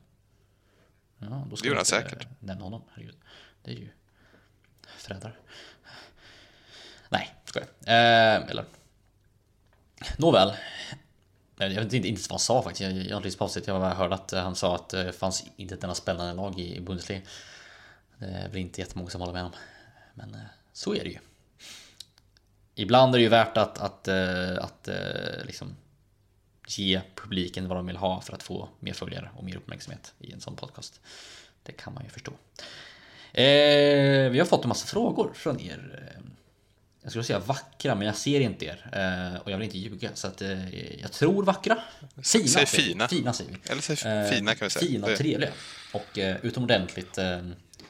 Ja, då ska Det gjorde vi han säkert. eh, Nämna honom, herregud. Det är ju förrädare. Nej, skojar. Eh, eller... Nåväl. Jag vet inte, inte vad han sa faktiskt. Jag, jag har inte lyssnat på avsnittet. Jag bara hörde att eh, han sa att eh, det fanns inte ett enda spännande lag i Bundesliga. Det är väl inte jättemånga som håller med om. Men eh, så är det ju. Ibland är det ju värt att, att, att liksom ge publiken vad de vill ha för att få mer följare och mer uppmärksamhet i en sån podcast. Det kan man ju förstå. Eh, vi har fått en massa frågor från er. Jag skulle säga vackra, men jag ser inte er. Eh, och jag vill inte ljuga, så att eh, jag tror vackra. Fina, Säg fina. Fina säger vi. Eller säg Eh, fina kan vi säga. Fina Det- trevliga. Och eh, utomordentligt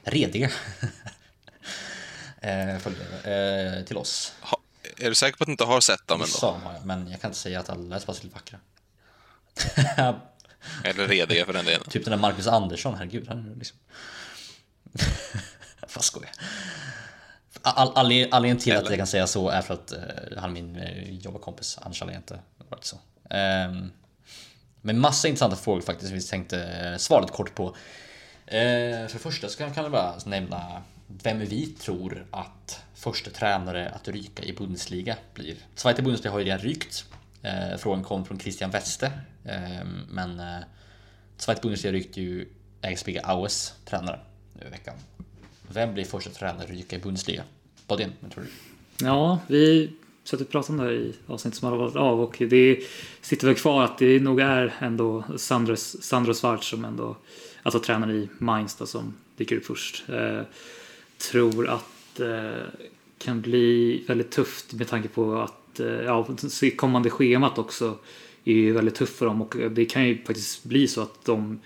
rediga. följare till oss. Ha, är du säker på att du inte har sett dem ändå? Vissa har jag, men jag kan inte säga att alla är speciellt vackra. Eller rediga för den delen. Typ den där Marcus Andersson, herregud. Han liksom... Vad skojar. All, all, anledningen till att jag kan säga så är för att eh, han min uh, jobbarkompis. Annars hade jag inte varit så. Um, men massa intressanta frågor faktiskt. Vi tänkte uh, svara lite kort på. Eh, för det första så kan, kan vi bara nämna vem vi tror att första tränare att ryka i Bundesliga blir. Zweite Bundesliga har ju redan rykt. Eh, frågan kom från Christian Weste. Eh, men eh, Zweite Bundesliga rykte ju Egsbygge Aues tränare nu i veckan. Vem blir första tränare att ryka i Bundesliga? Vad det tror du? Ja, vi satt och pratade om det här i avsnittet som har varit av och det sitter väl kvar att det nog är ändå Sandro, Sandro Schwarz som ändå, alltså tränare i Mainz då, som dyker upp först. Eh, tror att eh, kan bli väldigt tufft med tanke på att eh, ja, kommande schemat också är ju väldigt tufft för dem och det kan ju faktiskt bli så att de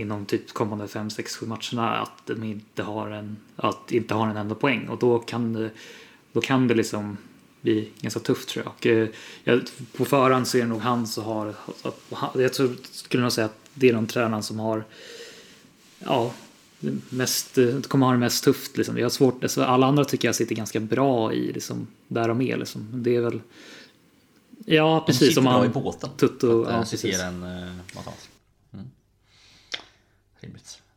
inom typ kommande 5, 6, 7 matcherna att de inte har en, att inte har en enda poäng och då kan det, då kan det liksom bli ganska tufft tror jag. Och, eh, jag på förhand så är det nog han som har, jag tror, skulle nog säga att det är de tränaren som har ja, mest, kommer ha det mest tufft. Liksom. Jag har svårt, alltså, alla andra tycker jag sitter ganska bra i liksom, där de är. Liksom. Det är väl Ja, De precis. sitter Som bra han, i båten. Tutto, Att, eh, ja, precis. en uh.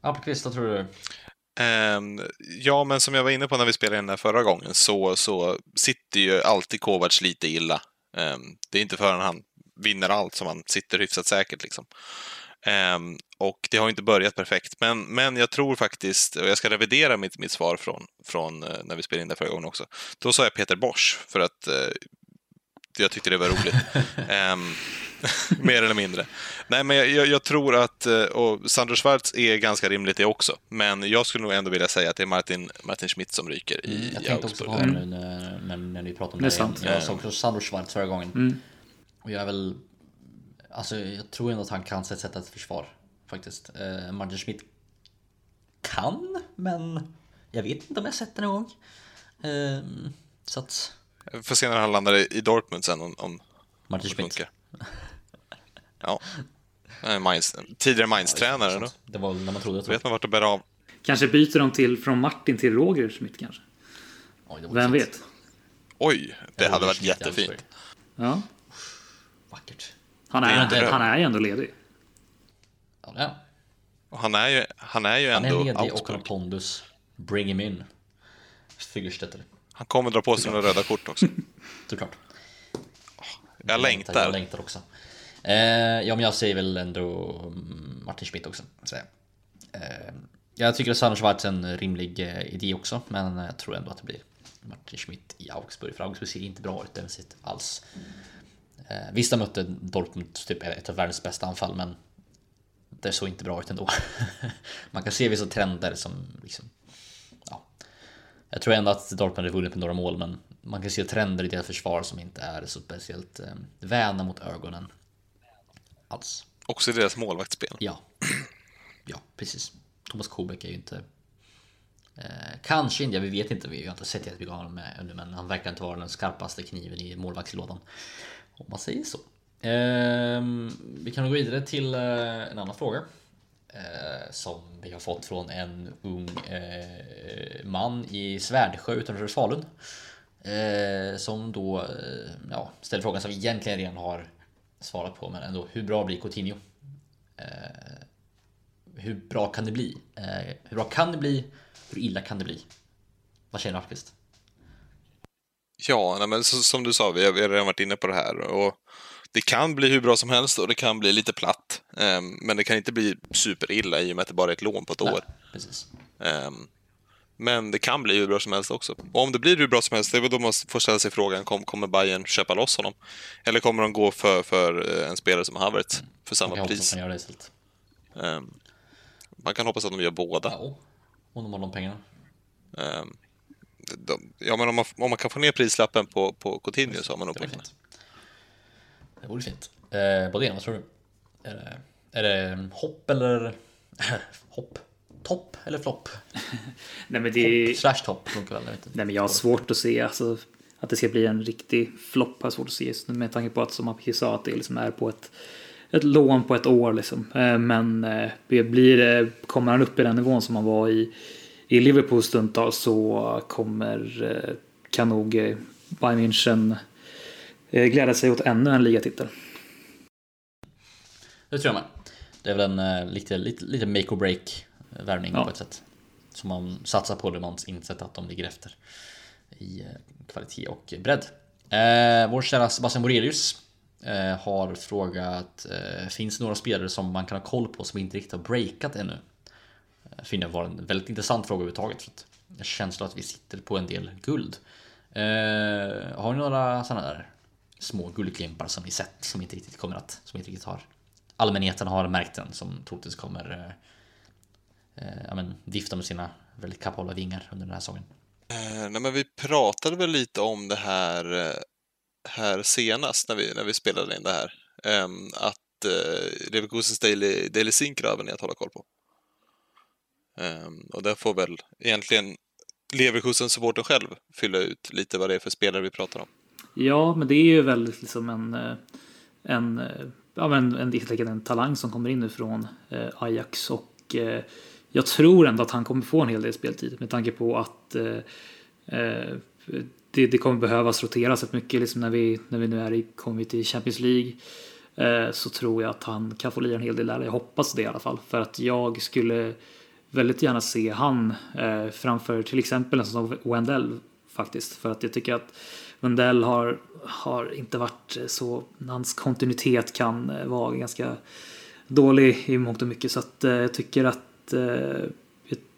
Appelqvist, vad tror du? Ehm, ja, men som jag var inne på när vi spelade den här förra gången så, så sitter ju alltid Kovacs lite illa. Ehm, det är inte förrän han vinner allt som han sitter hyfsat säkert. Liksom. Ehm, och det har inte börjat perfekt. Men, men jag tror faktiskt, och jag ska revidera mitt, mitt svar från, från eh, när vi spelade in det förra gången också. Då sa jag Peter Bosch för att eh, jag tyckte det var roligt. Mer eller mindre. Nej, men jag, jag, tror att, eh, och Sandro Schwarz är ganska rimligt det också, men jag skulle nog ändå vilja säga att det är Martin, Martin Schmidt som ryker i, Mm, jag tänkte också på honom nu när, när, när ni pratade om Det det. sant. Jag såg också Sandro Schwarz förra gången. Mm. Och jag är väl... Alltså jag tror ändå att han kan sätta ett försvar. Faktiskt. Eh, Martin Schmidt kan, men jag vet inte om jag sett det någon gång. Eh, så att... Får se när han landar i Dortmund sen om, om Martin Schmidt. Ja. Mainz, tidigare Mainz-tränare då. Det var väl när man trodde att vet man vart det bär av. Kanske byter de till från Martin till Roger Schmidt kanske. Oj, det var Vem fint. vet? Oj, det Roger hade varit Schmidt jättefint. Ja. Vackert. Han är är, han är ju ändå ledig. Ja, det är han. Och han är ju, han är ju Han är ändå ledig och har pondus. Bring him in. Figurstetter. Han kommer dra på sig några röda kort också. Såklart. Jag Jag längtar. längtar också. Eh, ja, men jag säger väl ändå mm, Martin Schmidt också. Så, eh, Jag tycker att Sanders annars varit en rimlig eh, idé också, men jag tror ändå att det blir Martin Schmidt i Augsburg. För Augsburg ser inte bra ut defensivt alls. Eh, visst, de mötte Dortmund, typ ett av världens bästa anfall, men det såg inte bra ut ändå. Man kan se vissa trender som liksom, ja. Jag tror ändå att Dortmund hade vunnit med några mål, men man kan se trender i deras försvar som inte är så speciellt eh, väna mot ögonen. Alls. Också deras målvaktsspel. Ja. Ja, precis. Thomas Kobeck är ju inte... Eh, kanske inte, vi vet inte, vi har inte sett jättemycket av honom ännu, men han verkar inte vara den skarpaste kniven i målvaktslådan. Om man säger så. Eh, vi kan gå vidare till eh, en annan fråga. Eh, som vi har fått från en ung eh, man i Svärdsjö utanför Falun. Eh, som då eh, ja, ställer frågan som vi egentligen redan har svarat på, men ändå. Hur bra blir Coutinho? Eh, hur bra kan det bli? Eh, hur bra kan det bli? Hur illa kan det bli? Vad känner Almqvist? Ja, nej, men så, som du sa, vi har, vi har redan varit inne på det här. Och det kan bli hur bra som helst och det kan bli lite platt. Ehm, men det kan inte bli superilla i och med att det bara är ett lån på ett år. Precis. Ehm, men det kan bli hur bra som helst också. Och om det blir hur bra som helst, det är väl då man får ställa sig frågan, kom, kommer Bayern köpa loss honom? Eller kommer de gå för, för eh, en spelare som Havertz för Man samma kan hoppas pris? att man man kan hoppas att de gör båda. Ja, om de har de pengarna. Ehm, de, ja, men om man, om man kan få ner prislappen på, på Coutinho så har man nog pengarna. fint. Det vore fint. Eh, Bodén, vad tror du? Är det, är det hopp eller... hopp? Topp eller flopp? Nej men det Hopp slash topp funkar väl? Nej men jag har svårt att se alltså, att det ska bli en riktig flopp. Har svårt att se just nu med tanke på att som Apki sa att det liksom är på ett, ett lån på ett år liksom. Eh, Men eh, det blir det, kommer han upp i den nivån som han var i, i Liverpool stundtals så kommer eh, kan nog eh, Bayern München eh, glädja sig åt ännu en ligatitel. Det tror jag med. Det är väl en eh, lite, lite, lite make or break värvning Ja. på ett sätt. Som man satsar på det man insett att de ligger efter i eh, kvalitet och bredd. Eh, vår kära Sebastian Borelius eh, har frågat eh, Finns det några spelare som man kan ha koll på som inte riktigt har breakat ännu? Eh, finner jag var en väldigt intressant fråga överhuvudtaget. För att jag har känslan att vi sitter på en del guld. Eh, har ni några sådana där små guldklimpar som ni sett som inte riktigt kommer att, som inte riktigt har allmänheten har märkt den som troligtvis kommer ja, men, vifta med sina väldigt kapabla vingar under den här säsongen. Eh, nej, men vi pratade väl lite om det här, eh, här senast när vi, när vi spelade in det här. Ehm, att eh, Leverkusens Daily, Daily Sync-röven är att hålla koll på. Ehm, och där får väl egentligen Leverkusens supporter själv fylla ut lite vad det är för spelare vi pratar om. Ja, men det är ju väldigt liksom en, eh, en, eh, ja, men en, helt enkelt en talang som kommer in nu från eh, Ajax och eh, jag tror ändå att han kommer få en hel del speltid med tanke på att eh, eh, det, det kommer behövas roteras rätt mycket liksom när, vi, när vi nu är i, kommer till Champions League eh, så tror jag att han kan få lira en hel del där. Jag hoppas det i alla fall för att jag skulle väldigt gärna se han eh, framför till exempel en sån som Wendell faktiskt. För att jag tycker att Wendell har, har inte varit eh, så, hans kontinuitet kan eh, vara ganska dålig i mångt och mycket. Så att eh, jag tycker att eh,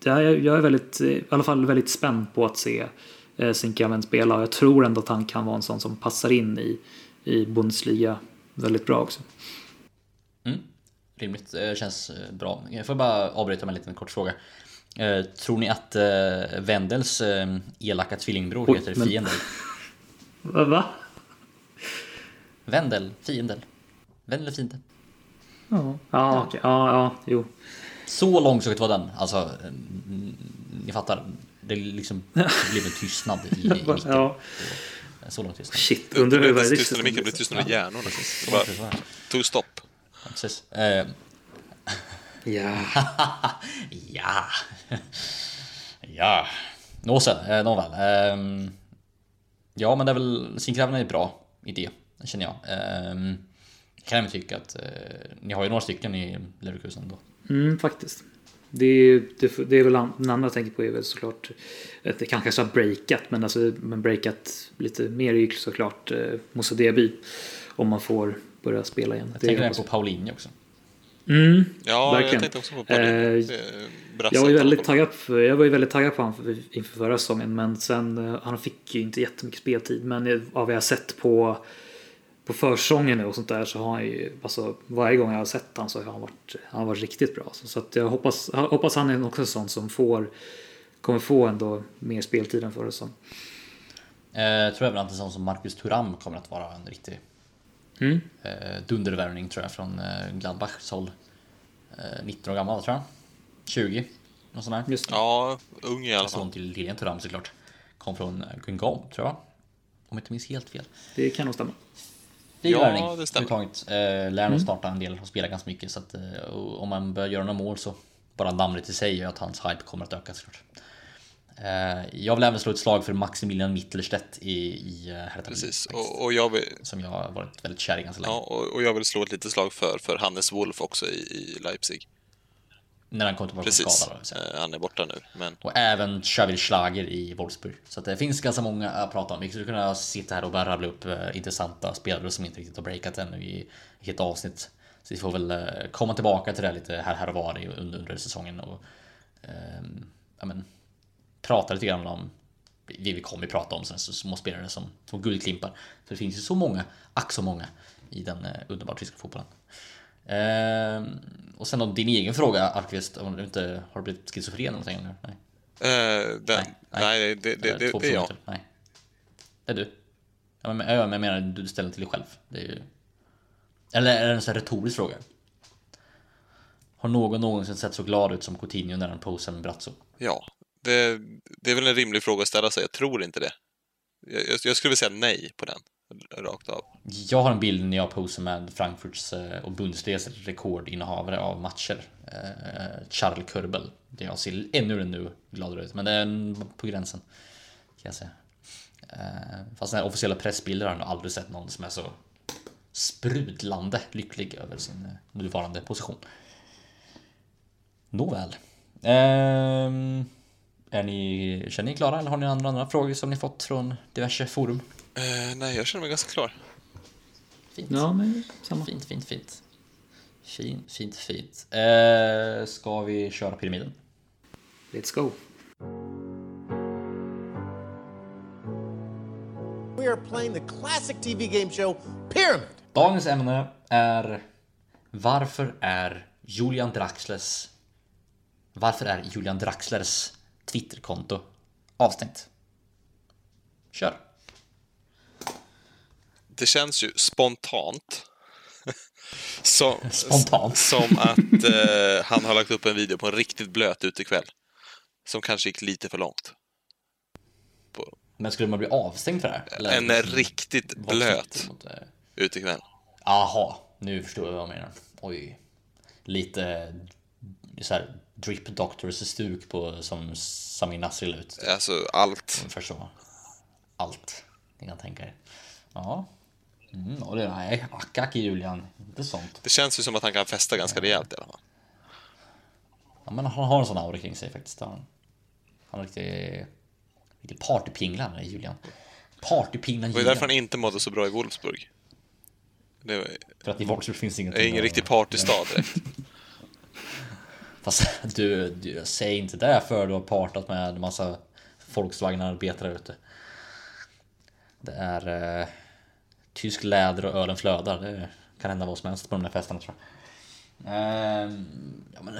jag, jag är väldigt, i alla fall väldigt spänd på att se eh, Sinkamen spela och jag tror ändå att han kan vara en sån som passar in i, i Bundesliga väldigt bra också. Mm. Rimligt, eh, känns bra. Jag får bara avbryta med en liten kort fråga. Eh, tror ni att eh, Wendels eh, elaka tvillingbror Oj, heter men- Fiendel? Va? Wendel, Fiendel. Wendel eller Fiendel? Ja, ja, okej. ja, ja, jo. Så långsökt var den. Alltså, eh, ni fattar. Det, liksom, det blev en tystnad i, i micken. Ja, Så lång tystnad. shit. Undrar hur det inte tystnad i micken, det blev tystnad i hjärnorna. Tog stopp. Ja, precis. Eh, Ja. ja. ja. Nåsen, eh, nåväl. Ehm, ja, men det är väl, Zinkgräven är en bra idé, känner jag. Ehm, kan även tycka att eh, ni har ju några stycken i Leverkusen då. Mm, faktiskt. Det är, det, det är väl den andra jag tänker på är väl såklart att det kanske har breakat men alltså men breakat lite mer är ju såklart eh, Moussa Diaby om man får börja spela igen. Jag Det tänker även hoppas på Paulinho också. Mm, Ja, verkligen. jag tänkte också på det. Eh, Jag var ju väldigt taggad, för, jag var ju väldigt taggad på honom inför förra säsongen. Men sen, eh, han fick ju inte jättemycket speltid. Men eh, av vad jag har sett på, på försäsongen nu och sånt där så har han ju, alltså varje gång jag har sett han så har han varit, han har varit riktigt bra. Så, så att jag hoppas, jag hoppas han är också en sån som får, kommer få ändå mer speltid än förra säsongen. Eh, tror även att en sån som Marcus Thuram kommer att vara en riktig Mm. eh, dundervärvning tror jag från eh, Gladbachs håll. Eh, 19 år gammal tror jag. 20. Någon sån här. Just det. Ja, ung i alla fall. Son till Lilian Thuram såklart. Kom från Guingamp tror jag. Om jag inte minns helt fel. Det kan nog stämma. Det ju Ja, värvning. överhuvudtaget. Eh, lär nog starta en del och spela ganska mycket. Så att, eh, om man börjar göra några mål så bara namnet i sig gör att hans hype kommer att öka såklart. Eh, jag vill även slå ett slag för Maximilian Mittelstedt i, i eh, Hertha Precis. Och, och, jag vill, Som jag har varit väldigt kär i ganska länge. ja, och, och jag vill slå ett litet slag för, för Hannes Wolf också i, i Leipzig. När han kom tillbaka Precis. skada. då, så. Eh, Han är borta nu, men Och även Xavier Schlager i Wolfsburg. Så det finns ganska många att prata om. Vi skulle kunna sitta här och bara rabbla upp eh, intressanta spelare som inte riktigt har breakat ännu i ett avsnitt. Så vi får väl eh, komma tillbaka till det lite här, här och var under, under säsongen och ja, men, prata lite grann om det vi kommer att prata om sen, så små spelare som, som guldklimpar. För det finns ju så många, ack så många, i den eh, underbart tyska fotbollen. Ehm, och sen då din egen fråga Alkvist, om du inte har blivit schizofren eller någonting? eller? Nej. eh, den, nej, det, det, Eller det, två det är jag. Nej. Det är du. Ja, men, ja, men jag menar, du ställer till dig själv. Det är ju... Eller är det en sån här retorisk fråga? Har någon någonsin sett så glad ut som Coutinho när han posar med Brazzo? Ja, det, det är väl en rimlig fråga att ställa sig. Jag tror inte det. Jag, jag, jag skulle vilja säga nej på den, rakt av. Jag har en bild när jag posar med Frankfurts eh, och Bundesligas rekordinnehavare av matcher. Eh, Charles Körbel. Det jag ser ännu nu gladare ut. Men det är på gränsen. Kan jag säga. Eh, fast den här officiella pressbilder har jag nog aldrig sett någon som är så sprudlande lycklig över sin nuvarande position. Nåväl. Ehm, är ni, känner ni klara eller har ni andra, andra frågor som ni fått från diverse forum? Eh, nej, jag känner mig ganska klar. Fint. Ja, men samma. Fint, fint, fint. Fint, fint, fint. Eh, ska vi köra pyramiden? Let's go. We are playing the classic TV game show Pyramid. Dagens ämne är Varför är Julian Draxlers Varför är Julian Draxlers Twitterkonto avstängt? Kör! Det känns ju spontant. som, Spontant. Som att eh, han har lagt upp en video på en riktigt blöt utekväll. Som kanske gick lite för långt. På Men skulle man bli avstängd för det här? Eller en liksom riktigt blöt eh, utekväll. Aha, nu förstår jag vad jag menar. Oj. Lite så här drip doctors stuk på som Samir Nasri la ut. Alltså allt. Så. Allt ni kan tänka er. Ja. Mm, och det, nej, ack, ack Julian. Inte sånt. Det känns ju som att han kan festa ganska rejält i alla fall. Ja, men han har en sån aura kring sig faktiskt. Han, han är riktigt, riktigt partypinglan är Julian. Partypinglan Det var Julian. därför han inte mådde så bra i Wolfsburg. Var, För att i Wolfsburg finns inget. det är ingen riktig partystad direkt. Fast du, du säg inte det för du har partat med en massa Volkswagen-arbetare ute. Det är eh, tysk läder och ölen flödar. Det kan hända vad som helst på de där festerna tror jag. Ehm, ja, men,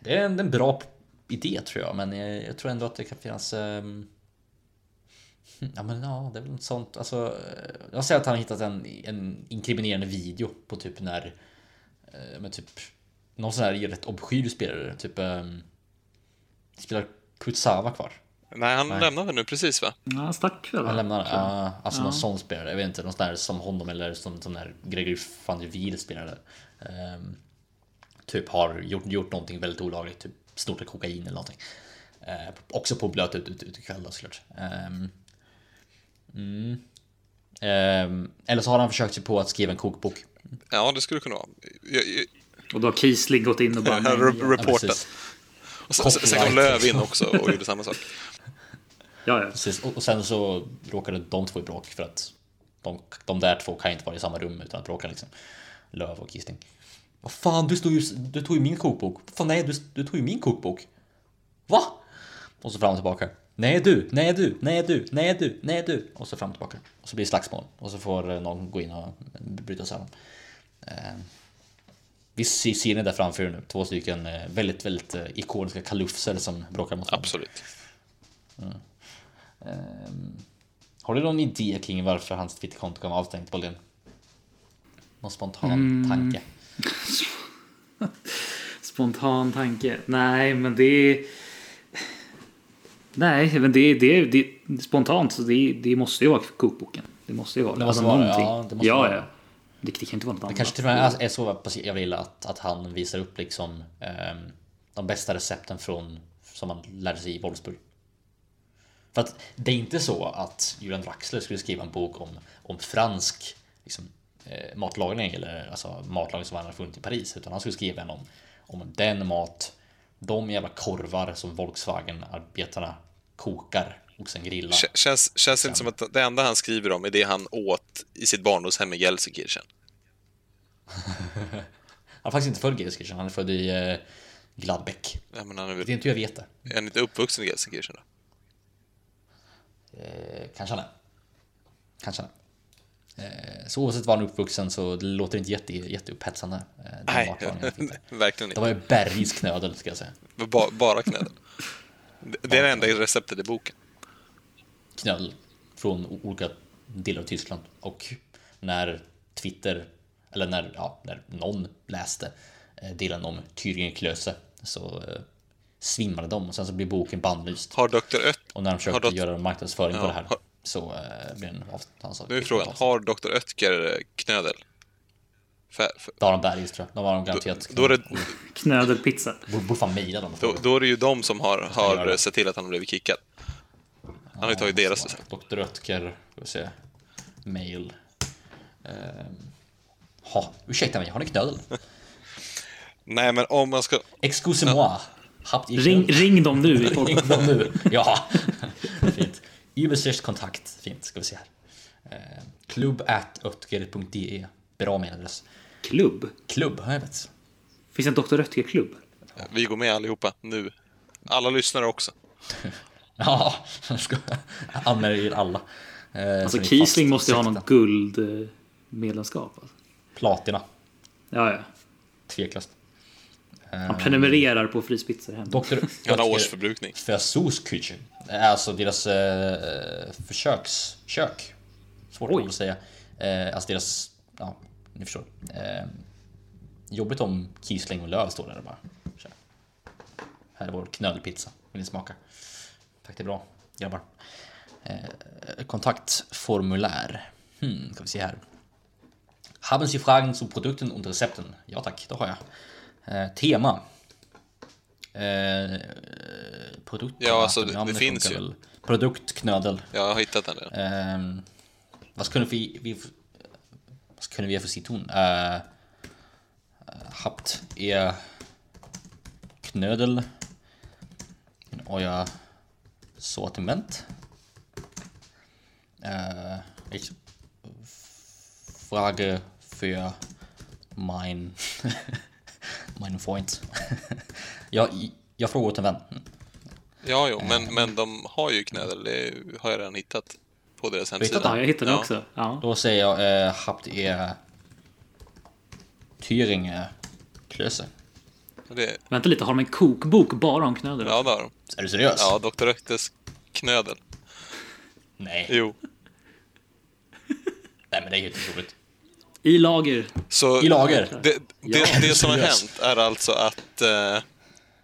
det är en, en bra idé tror jag, men jag, jag tror ändå att det kan finnas ehm, hm, Ja men ja, det är väl något sånt. Alltså, eh, jag säger att han har hittat en, en inkriminerande video på typ när eh, med typ någon sån här rätt obskyr spelare. Typ um, spelar Kutsava kvar. Nej, han Nej. lämnade nu precis va? Ja, han stack väl? Han jag. uh, alltså Ja. någon sån spelare. Jag vet inte, någon sån där som honom eller som, som där Gregory van der Wiel spelare. Ehm, typ har gjort, gjort någonting väldigt olagligt, typ snort kokain eller någonting. Eh, också på blöt ut, ut, ut ikväll då såklart. Ehm, mm. Ehm, eller så har han försökt sig på att skriva en kokbok. Ja, det skulle kunna vara. Jag, jag, Och då har Kiesling gått in och bara... jag, nej, re- reportat. precis. Och sen, sen kom Löv in också och gjorde samma sak. Ja, ja. Precis, och och sen så råkade de två i bråk för att de, de där två kan inte vara i samma rum utan att bråka liksom. Löv och Gisting. Vad fan, du, stod ju, du tog ju min kokbok. Fan, nej, du, du tog ju min kokbok. Va? Och så fram och tillbaka. Nej du, nej du, nej du, nej du, nej du. Och så fram och tillbaka. Och så blir det slagsmål. Och så får eh, någon gå in och bryta sig samman. Eh, vi ser ni där framför er nu. Två stycken eh, väldigt, väldigt ikoniska kalufser som bråkar mot varandra. Absolut. Har du någon idé kring varför hans Twitterkonto kan vara avstängt, Boldin? Någon spontan tanke? Spontan tanke. Nej, men det är... Nej, men det är, det det spontant. Så det, det måste ju vara kokboken. Det måste ju vara Det måste vara det, ja, det måste ja, vara ja. det. Det, det kan inte vara något Det annat. kanske till och med är så jag vill att, att han visar upp liksom ehm, de bästa recepten från som man lärde sig i Wolfsburg. För att det är inte så att Julian Draxler skulle skriva en bok om, om fransk liksom, eh, matlagning eller alltså matlagning som han har funnit i Paris utan han skulle skriva en om, om den mat, de jävla korvar som Volkswagen-arbetarna kokar och sen grillar. K- Känns, känns det inte som att det enda han skriver om är det han åt i sitt barndomshem i Gelsenkirchen? Han är faktiskt inte född i Gelsenkirchen, han är född i eh, Gladbeck. Ja, men han är, Det är väl, inte hur jag vet det. är han inte uppvuxen i Gelsenkirchen då? Eh, kanske han är. Eh, så oavsett var han är uppvuxen så det låter inte jätte, jätteupphetsande. Eh, Nej, tyckte. verkligen Det inte. var ju Bergs knödel ska jag säga. Ba, bara knödel. Det- Det är det enda receptet i boken. Knödel från olika delar av Tyskland. Och när Twitter, eller när, ja, när någon läste eh, delen om Thüringen Klöse så svimmade de och sen så blev boken bannlyst. Har Dr. Ött... Och när de försökte Dr. göra marknadsföring på Ja, det här har- så eh, blev den av, alltså, Nu är frågan, har Dr. Oetker knödel? För, för, Då har de Bergis tror jag. De har de garanterat. då, är det, Knödelpizza. Borde fan mejla dem. då, då är det ju de som har, har det. sett till att han har blivit kickad. Han har ju tagit deras recept. Dr. Röttger, ska vi se. Mail. Ehm. Ha, ursäkta mig, har ni knödel? Nej, men om man ska... Excusez-moi. Habt ihr Ring, ring dem nu i podden. Ring dem nu. Ja, fint. Übersicht kontakt. Fint, ska vi se här. Ehm, Klubb at ötger.de. Bra mailadress. Klubb. Klubb, jag vet. Finns det en Dr. Röttger-klubb? Vi går med allihopa, nu. Alla lyssnare också. Ja, ska anmäla er alla. Ehm, Alltså Kiesling måste ju ha någon guldmedlemskap. Alltså. Platina, Ja, ja. tveklöst. Man prenumererar på frispizzor hem. Dr. Han har Oetker- årsförbrukning. Versuchsküche. är Alltså deras eh, försökskök. Svårt Oj. att säga. Eh, alltså deras, ja, ni förstår. Eh, jobbigt om Kiesling och Löv står där och bara. Tja. Här är vår knödelpizza. Vill ni smaka? Tack, det är bra grabbar. Eh, kontaktformulär. Hmm, ska vi se här. Haben Sie Fragen zu Produkten und Rezepten? Ja tack, det har jag. Eh, tema. Eh, produkt. Ja, alltså, det- det finns ju. väl. Produktknödel. Jag har hittat den redan. Ehm, vad skulle vi, vi vad skulle vi för citon? Uh, habt ihr Knödel in euer Sortiment? Äh, ich frage für mein mein Freund. jag, jag frågar åt en vän. Ja, jo, men, men de har ju knödel. Det har jag redan hittat på deras hemsida. Ja, jag hittade Ja. också. Ja. Då säger jag, eh, habt ihr Thüringen Klöse? Det, Vänta lite, har de en kokbok bara om knödel? ja, det har de. Är du seriös? Ja, Dr. Ökters knödel. Nej. Jo. Nej men det är helt otroligt. I lager. Så I lager. Det, det, Ja, det som har hänt är alltså att, eh,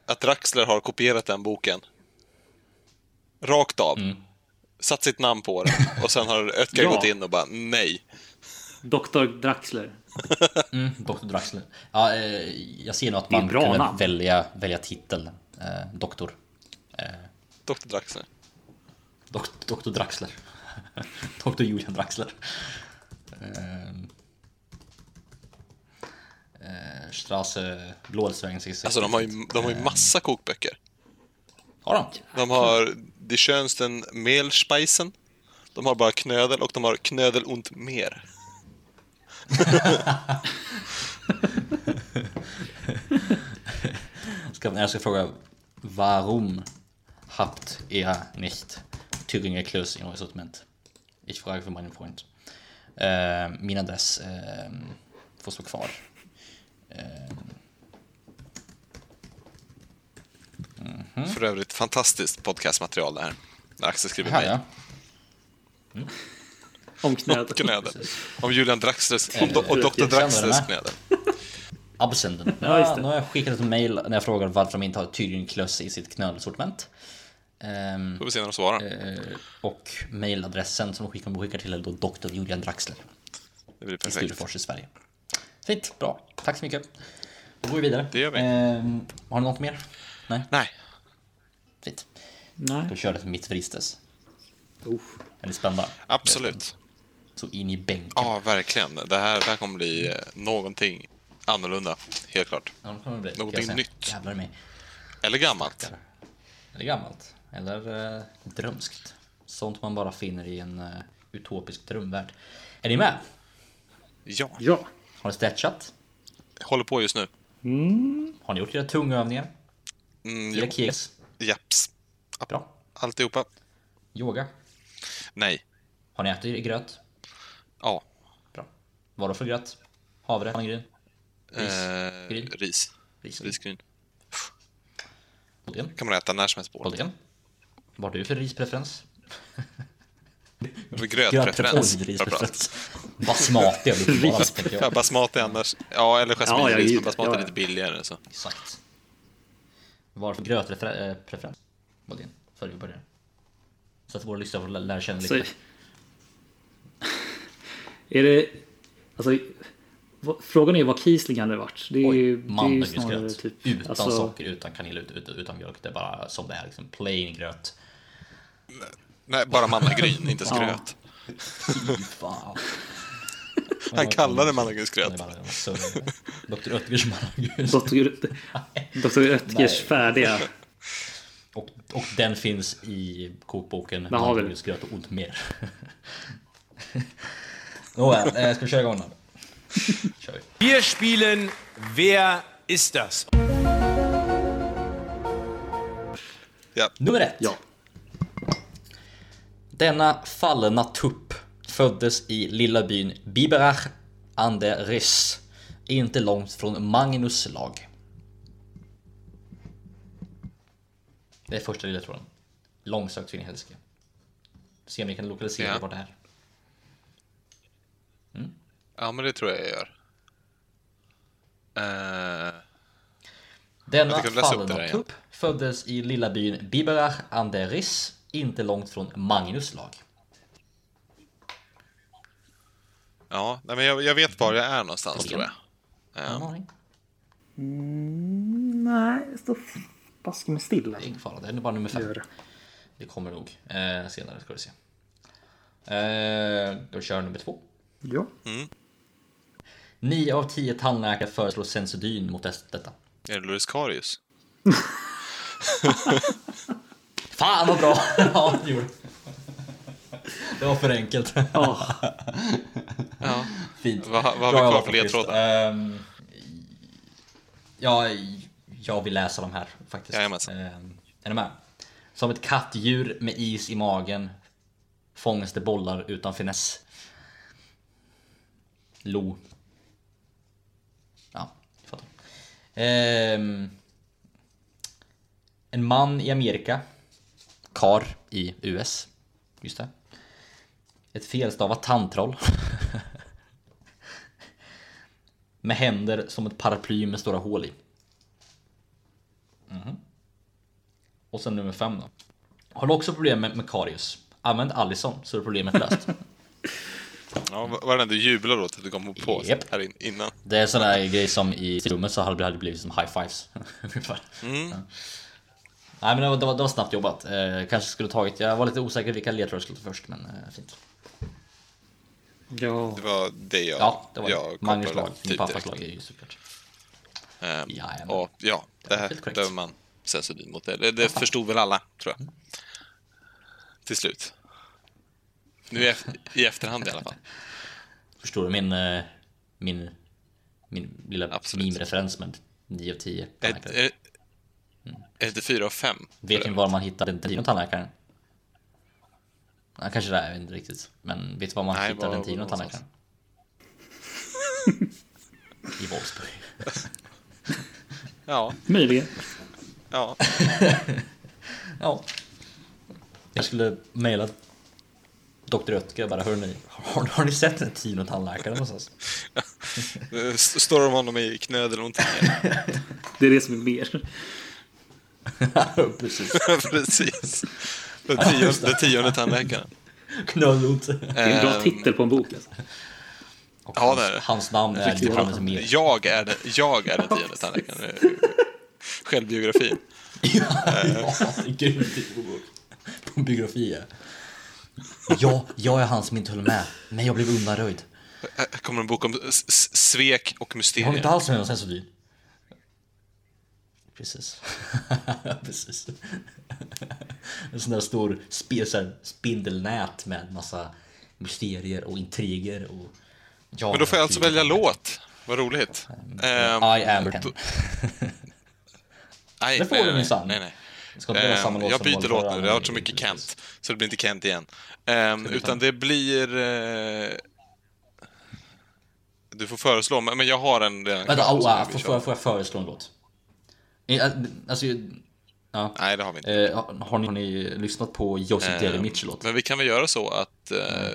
att Draxler har kopierat den boken. Rakt av. Mm. Satt sitt namn på den. Och sen har Ötker Ja. gått in och bara nej. Dr. Draxler. Mm, Dr. Draxler. Ja, eh, jag ser nog att man kunde namn. välja, välja titel. Eh, doktor. Eh, Dr. Draxler. dok, Dr. Draxler. Dr. Julian Draxler. Eh, eh, Strasse Blåsvägen 66. Alltså de har ju, de har ju massa kokböcker. Har de? De har Die schönsten Mehlspeisen. De har bara knödel och de har knödel und mer. Ska, jag ska fråga Warum habt ihr nicht Thüringer Klöß in eurem Sortiment? Ich frage für meinen Freund. Eh, min adress eh, får stå kvar. För övrigt fantastiskt podcastmaterial det här. När Axel skriver Här mejl. ja. Om knöet. Knödel. Om Julian Draxlers, om, Eh, do, och Dr. Draxlers den knödel. Absenden. Ja, just Ja, nu har jag skickat ett mail när jag frågar varför de inte har Thüringer Klöß i sitt knölsortiment. Ehm, Får vi se när de svarar. eh, och mailadressen som de skickar, de skickar till är då Dr. Julian Draxler. Det blir i perfekt. Sturefors i Sverige. Fint, bra. Tack så mycket. Då går vi vidare. Det gör vi. Ehm, har ni något mer? Nej, Nej, fint. Nej. Då kör ett mitt fristes. Oh. Är ni spända? absolut. Så in i bänken. Ja, verkligen. Det här, det här kommer bli eh, någonting annorlunda. Helt klart. Ja, det kommer det bli, Någonting nytt. Jävlar mig. Eller gammalt. Eller gammalt. Eller eh, drömskt. Sånt man bara finner i en eh, utopisk drömvärld. Är ni med? Ja, Ja. Har ni stretchat? håller på just nu. Har ni gjort era tungövningar? Mm, Era kegs? Japs. Bra. Alltihopa. Yoga? Nej. Har ni ätit gröt? Ja. Bra. Vad då för gröt? Havre? Eh, Gryn? ris. Ris. Risgryn. Odén? kan man äta när som helst på året. Vad har du för rispreferens? För Grötpreferens. Oj, Vad. Basmati har du bara, tänker Ja, jag. basmati annars. Ja, eller Ja, jasminris, jag- men basmati ja, är ja. lite billigare. Så. Exakt. Varför grötpreferens? Odén, före vi börjar. Så att våra lyssnare får lä- lära känna Så, lite. är det... Alltså, vad- frågan är vad Kiesling hade varit. Det är är ju Mandelgröt. typ... utan alltså, socker, utan kanel, ut, ut, utan mjölk. Det är bara som det är. Liksom plain gröt. Nej, bara mannagryn, inte Ja. skröt. Fy fan. Han bara en surr. Dr. Oetkers mandelgröt. Dr. Oetkers färdiga. Och, och den finns i kokboken vi? Mandelgröt och Oddmer. Nåväl, eh, ska vi köra igång då? kör vi. Wir spielen Wer ist das? Ja. Nummer ett. Ja. Denna fallna tupp föddes i lilla byn Biberach an der Riss, inte långt från Magnus lag. Det är första ledtråden. Långsökt så in i helsike. Se om vi kan lokalisera Ja. vart det är. ja, men det tror jag jag gör. Eh, Denna Jag tycker du läser upp det fallna där igen. tupp föddes i lilla byn Biberach an der Riss, inte långt från Magnus lag. Ja, nej, men jag, jag vet var jag är någonstans, Kom tror jag. du någon aning? Nej, det står baske med stilla. Det är ingen fara, det är bara nummer fem. Gör det. Kommer nog eh, senare, ska vi se. Eh, då kör nummer två. Ja. 9 av 10 tandläkare föreslår Sensodyne mot detta. Är det Louis Karius? Fan vad bra! ja, det gjorde det. var för enkelt. Ja. Ja. Fint. Vad- vad har vi Bra kvar för ledtrådar? Ehm, ja, jag vill läsa de här faktiskt. Jajamensan. Ehm, är ni med? Som ett kattdjur med is i magen fångas det bollar utan finess. Lo. Ja, jag fattar. Ehm, en man i Amerika. Kar i US. Just det. Ett felstavat tandtroll. med händer som ett paraply med stora hål i. Mhm. Och sen nummer fem då. Har du också problem med, med karius? Använd Allison så är problemet löst. Ja, vad var det du jublade åt att du kom på Japp. här in, innan? Det är sån där grej som i rummet så hade det blivit som high fives. Ungefär. Ja. Nej men det var, det var, det var snabbt jobbat. Eh, kanske skulle tagit, jag var lite osäker vilka ledtrådar jag skulle ta först men eh, fint. Ja. Det var det jag, Ja, det var jag det. Magnus lag, min pappas lag är ju såklart. Ehm, Jajamän. och ja, det här Helt korrekt. behöver man Sensodyne mot. Det, det, det förstod väl alla, tror jag. Till slut. Nu i, ef- i efterhand i alla fall. Förstår du min, eh, min min lilla Absolut. meme-referens med 9 av 10 Är, tandläkare. är, är det fyra av fem? Vet ni var man hittar den tionde tandläkaren? Ja, kanske det är, jag vet inte riktigt. Men vet du var man Nej, hittar den någonstans? tandläkaren? I Wolfsburg. Ja, Möjligen. ja. Ja. Jag skulle mejla Dr. Oetker bara, hörni, har, har ni sett den tionde tandläkaren någonstans? Står de honom i knöd eller någonting? Det är det som är mer. Precis. Precis. Den tionde, den tionde tandläkaren. Knöllont. Det är en bra Ehm, titel på en bok. Alltså. Och Ja, hans, det är det. hans namn är. Johannes Mer. Jag är jag är den tionde tandläkaren. Självbiografin. Ja, är grymt titel på bok. På en biografi, ja. Ja, jag är han som inte höll med, men jag blev undanröjd. Här kommer en bok om s- s- svek och Jag har mysterier. inte alls med någon sensodyn. Precis. Precis. En sån där stor spe- så spindelnät med massa mysterier och intriger och... Ja, Men då får jag alltså välja låt. Vad roligt. Ehm, I am Ken. nej, Det får nej, du nej, minsann. Nej, nej. Ehm, samma låt jag byter låt nu, det har varit så mycket Kent. Så det blir inte Kent igen. Ehm, utan det blir... Eh, du får föreslå, men jag har en redan Vänta, oh, får, jag- får jag föreslå en låt? Eh, Alltså, ja. Nej, det har vi inte. Eh, har, har, ni, har ni lyssnat på Joseph Daly Ehm, Mitchell låt? Men vi kan väl göra så att... Eh,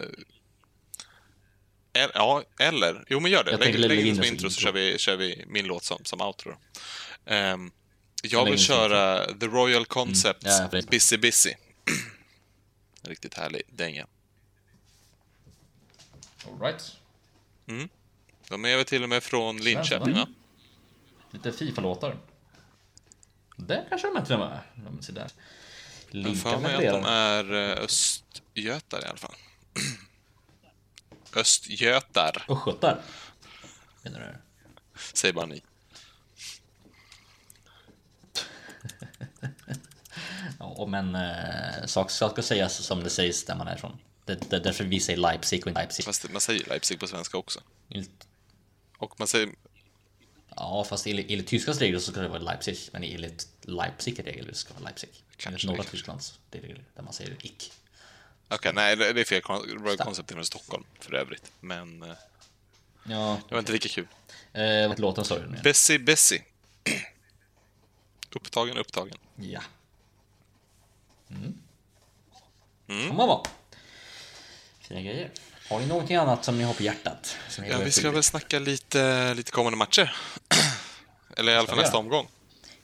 el- ja, eller... Jo, men gör det. Jag Lägg, lägg in som intro så kör vi, kör vi min låt som, som outro. Ehm, jag vill köra The Royal Concepts Mm, ja. Busy Busy. Riktigt härlig dänga. All right. De är väl till och med från Linköping, va? Lite Fifa-låtar. Det kanske de är och med. Ja, se där. Jag har för mig att de är eh, östgötar i alla fall. Östgötar, Östgötar. Menar du? säger bara ni. Ja, men eh, sak sak ska sägas som det sägs där man är ifrån. Det, det, därför vi säger Leipzig och inte Leipzig. Fast man säger Leipzig på svenska också. Och man säger... Ja, fast enligt, enligt tyskans regler så ska det vara Leipzig, men enligt Leipzig regler ska det vara Leipzig. Kanske, Enligt norra kanske. Tysklands det regler där man säger ick. Okej, nej, det det är fel. Kon- Royal Concept är från Stockholm för övrigt. Men eh, Ja, det var inte lika kul. eh, vad låten sa du nu? Bessie Bessie. Upptagen, upptagen. Ja. Mm. Kan man vara. Fina grejer. Har ni någonting annat som ni har på hjärtat? Ja, vi ska väl snacka lite, lite kommande matcher. Eller i alla fall nästa omgång.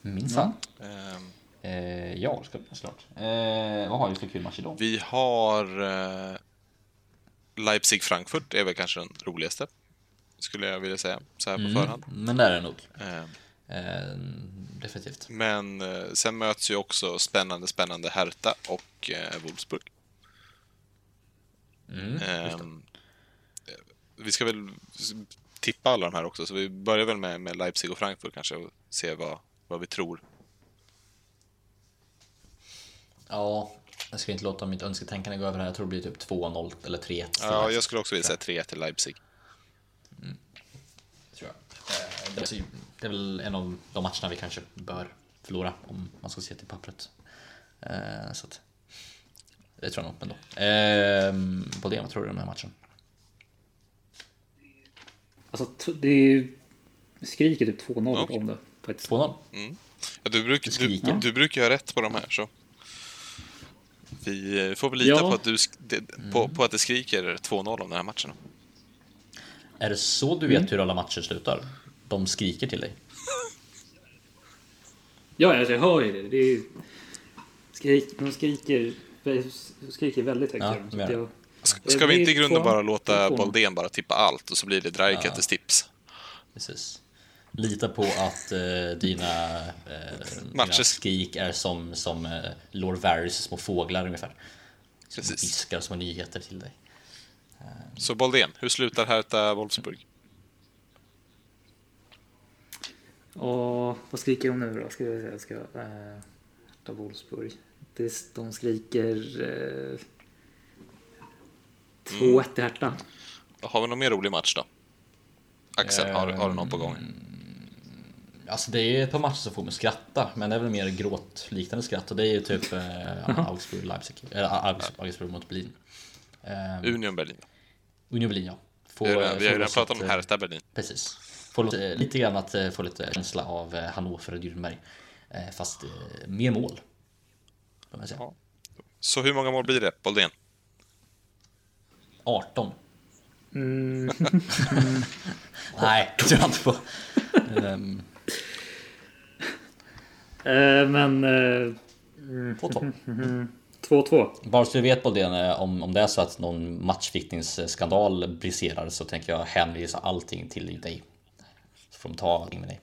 Minsann. Ehm, Eh, ja, ska vi såklart. Eh, vad har vi för kul match idag? Vi har eh, Leipzig-Frankfurt, är väl kanske den roligaste. Skulle jag vilja säga, så här på förhand. Men där är det nog. Ehm, Eh, definitivt. men eh, sen möts ju också spännande, spännande Hertha och eh, Wolfsburg. Mm, Ehm, vi ska väl tippa alla de här också, så vi börjar väl med, med Leipzig och Frankfurt kanske och se vad, vad vi tror. Ja, jag ska inte låta mitt önsketänkande gå över här. Jag tror det blir typ 2-0 eller 3-1. Ja, jag skulle också vilja säga 3 till Leipzig. tror jag. Eh, Det är, det är väl en av de matcherna vi kanske bör förlora om man ska se till pappret. Eh, Så att, det tror jag nog ändå. På det, vad tror du om den här matchen? Alltså, det är. Skriker typ 2-0 Okej. om det. Faktiskt. 2-0? Ja, du, bruk, du, skriker. du brukar ju ha rätt på de här, så... Vi eh, får väl lita Ja. på, att du, sk- det- på, på att det skriker 2-0 om den här matchen. Är det så du vet hur alla matcher slutar? De skriker till dig? Ja, alltså, jag hör ju det. det är... Skrik, de skriker, skriker väldigt högt. Ja, jag, Ska, ska vi inte i grunden bara låta Boldén bara tippa allt och så blir det Dreikates tips? Precis. Lita på att eh, dina, eh, dina skrik är som, som eh, Lord Varys små fåglar ungefär. Som Precis. viskar små nyheter till dig. Så Boldén, hur slutar Hertha Wolfsburg? och vad skriker de nu då? Ska vi säga. Ska, eh, ta Wolfsburg. Det, de skriker... Eh, 2-1 till Hertha. Har vi någon mer rolig match då? Axel, har, har du någon på gång? Alltså det är ett par matcher som får mig att skratta, men det är väl mer gråtliknande skratt och det är ju typ eh, Augsburg, Leipzig, eller Augsburg, Augsburg mot Berlin. Eh, Union Berlin. Union Berlin ja. Får, Vi har, ju får redan pratat om eh, Hertha Berlin. Precis. Får lite, lite grann att eh, få lite känsla av eh, Hannover och Nürnberg. Eh, Fast eh, mer mål. Ja. Så hur många mål blir det, Boldén? 18. Mm. Nej, det tror jag inte på. Eh, men eh, 2-2. 2-2. Bara så du vet Boldén, eh, om, om det är så att någon matchviktningsskandal briserar så tänker jag hänvisa allting till dig. Så får de ta allting med dig.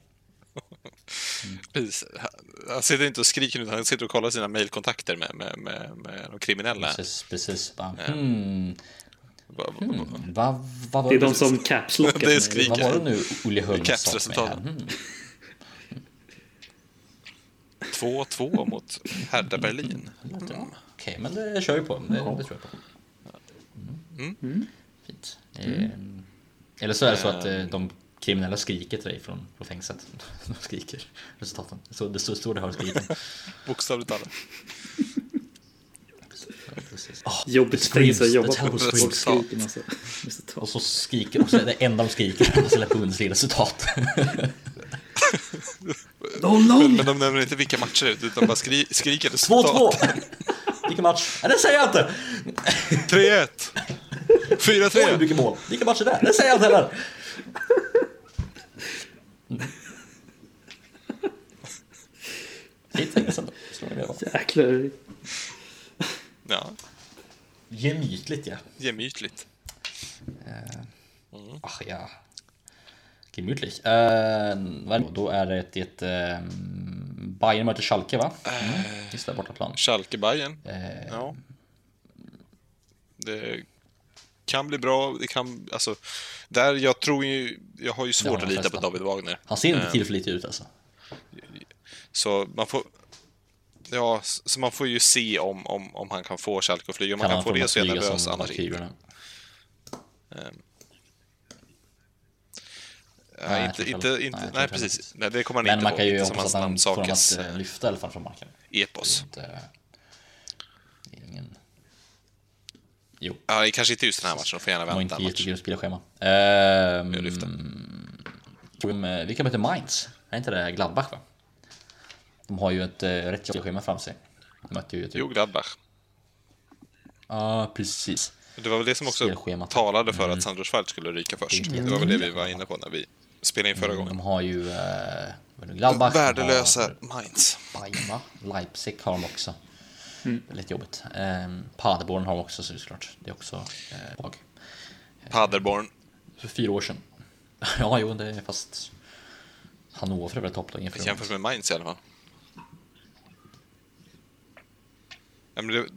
Precis. Han sitter inte och skriker utan han sitter och kollar sina mejlkontakter med, med, med, med de kriminella. Precis, precis. Bara, hmm, Va- va- hmm, Det är de som capslockar. Det. Vad var det nu Olle Holm sa med? Hmm. 2-2 mot Hertha Berlin. Mm. Okej, men det kör vi på. Det, det tror jag på. Mm. Fint. Eh, Eller så är det så att eh, de kriminella skriker till dig från, från fängelset. De skriker resultaten. Så det står, står det här skriken. Bokstavligt talat. Precis. Jobbigt fängelse att jobba på. Folk skriker massa resultat. Och så skriker, och så är det enda de skriker, och så släpper Bundesliga-resultat. Men, men de nämner inte vilka matcher det är, utan bara skri, skriker 2-2! resultat. Vilken match? Nej, det säger jag inte! 3-1! Oj, 4-3! vilken mål! Vilken match är det? Det säger jag inte heller! Fint fängelse ändå. Va? Jäklar. Ja, Gemytligt ja. gemytligt. Ach ja. Gemütlich. Uh, vad är det? Då är det ett, um, Bayern möter Schalke va? Mm. Just där bortaplan. Schalke Bayern. Eh, Ja. Det kan bli bra. Det kan, alltså, där jag tror ju, jag har ju svårt Ja, att lita på. David Wagner. Han ser inte tillförlitlig ut alltså. Så man får... Ja, så man får ju se om, om, om han kan få Schalke att flyga. Om man Kan kan, han få få det så är jag flyga nervös, annars inte. Ja, Nej, inte, jag tror inte, inte- inte, nej, nej, jag inte precis. Nej, det kommer han Men inte man kan ju hoppas att han får dem att eh, lyfta i alla fall från marken. epos. Det är inte- Ingen... Jo, Ja, kanske inte just den här matchen, de får gärna vänta inte en match. jättegrymt spelschema. Ehm, Jag lyfter. um, vilka möter Mainz? Är inte det Gladbach va? De har ju ett uh, rätt jobbigt spelschema framför sig. De möter ju typ... Jo, Gladbach. Ja, precis. Det var väl det som också Spelschemat. talade för att Sandro Schwarz skulle ryka först. Mm. Det var väl det vi var inne på när vi spelade in förra De gången. har ju uh, Gladbach. de Värdelösa har Mainz. Va? Leipzig har de också. Väldigt jobbigt. Um, Paderborn har de också såklart. Det är också uh, lag. Paderborn. För fyra år sedan. ja, jo, det är fast... Hannover är väl topplag inför Jämfört med Mainz i alla fall. Ja, men det,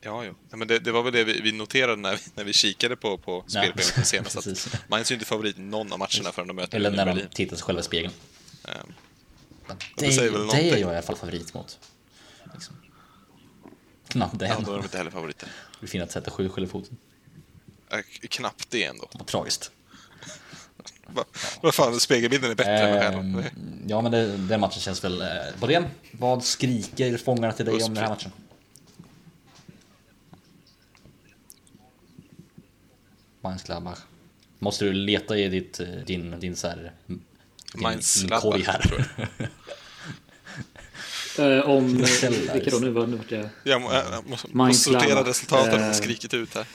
ja. Ja, men det, det var väl det vi, vi noterade när vi, när vi kikade på, på den senast. Att Mainz är inte favorit någon av matcherna förrän de möter Eller när de tittar sig själva i spegeln. Men det Det, säger väl det är någonting. jag i alla fall favorit mot. Liksom. Knappt det Ja, då är de inte heller favoriter. Det är fint att sätta sju skiljefoten. Äh, knappt det ändå. Vad tragiskt. Va- Vad fan, spegelbilden är bättre än vad Ehm, själva. ja, men det, den matchen känns väl... Eh, Bodén, vad skriker fångarna till dig om den här matchen? Mainz Gladbach. Måste du leta i ditt, eh, din, din så här... Din, din korg här. Eh, om... Vilka då? Nu var nu vart jag... Jag, må, jag måste, sortera resultaten Eh. och skrikit ut här.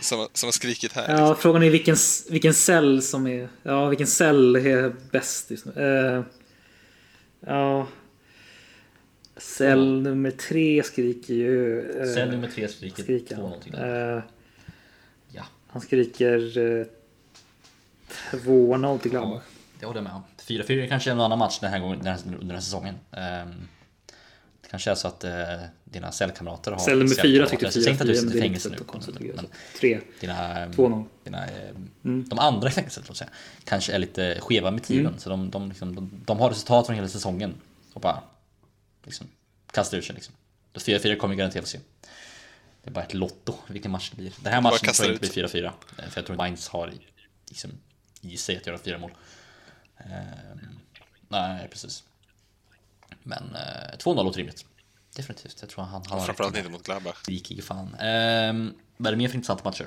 Som, har- som har skrikit här. Ja, frågan är vilken, vilken cell som är... Ja, vilken cell är bäst just nu. Eh, ja... Cell nummer tre skriker ju... eh, Sen nummer tre skriker skriker två någonting. Eh, Ja, han skriker eh, 2-0 till Gladbach. det håller jag med om. 4-4 kanske är en annan match den här gången den här, under den här säsongen. Ehm, det kanske är så att uh, dina cellkamrater har... Cell nummer fyra tyckte Jag säger inte att du 4-4, sitter i fängelse nu. konstigt. men- jag. Tre. Dina, ehm, 2-0. dina, ehm, Mm. De andra i fängelset, låt säga, kanske är lite skeva med tiden. Så de, de, liksom, de, de har resultat från hela säsongen och bara liksom, kastar ur sig. Liksom. Då 4-4 kommer garanterat få se. Det är bara ett lotto vilken match det blir. Den här matchen tror jag inte blir 4-4. eh, För jag tror att Mainz har i- liksom, i sig att göra fyra mål. Ehm, nej, precis. Men eh, 2-0 låter rimligt. Definitivt. Jag tror han, han har Framförallt inte mot Gladbach. Rikig fan. Ehm, vad är det mer för intressanta matcher?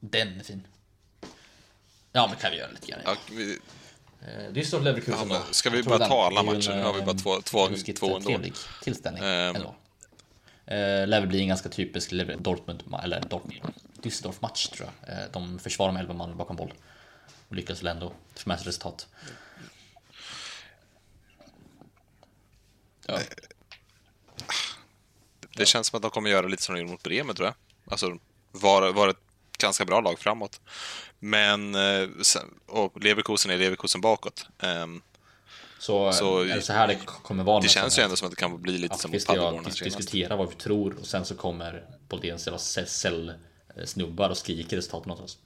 Den är fin. Ja, men kan vi göra lite grann. Ja, vi, Eh, Det är stort Leverkusen. Ja, men ska vi bara ta alla det ju matcher? Nu har vi bara eh, två- två- två ändå. trevlig tillställning Ehm. ändå. Eh, lär väl bli en ganska typisk Lever- Dortmund, eller Dortmund, Düsseldorf-match tror jag. Eh, de försvarar med 11 man bakom boll. Och lyckas väl ändå få med sig resultat. Ja, det känns som att de kommer göra lite som de gjorde mot Bremen, tror jag. Alltså, var, var ett ganska bra lag framåt. Men, eh, och Leverkusen är Leverkusen bakåt. Ehm, så, Så- är det så här det kommer vara. det känns ju ändå som att det kan bli lite som vi ska Paderborn dis- senast. diskutera vad vi tror och sen så kommer Boldéns jävla cell snubbar och skriker resultaten åt oss.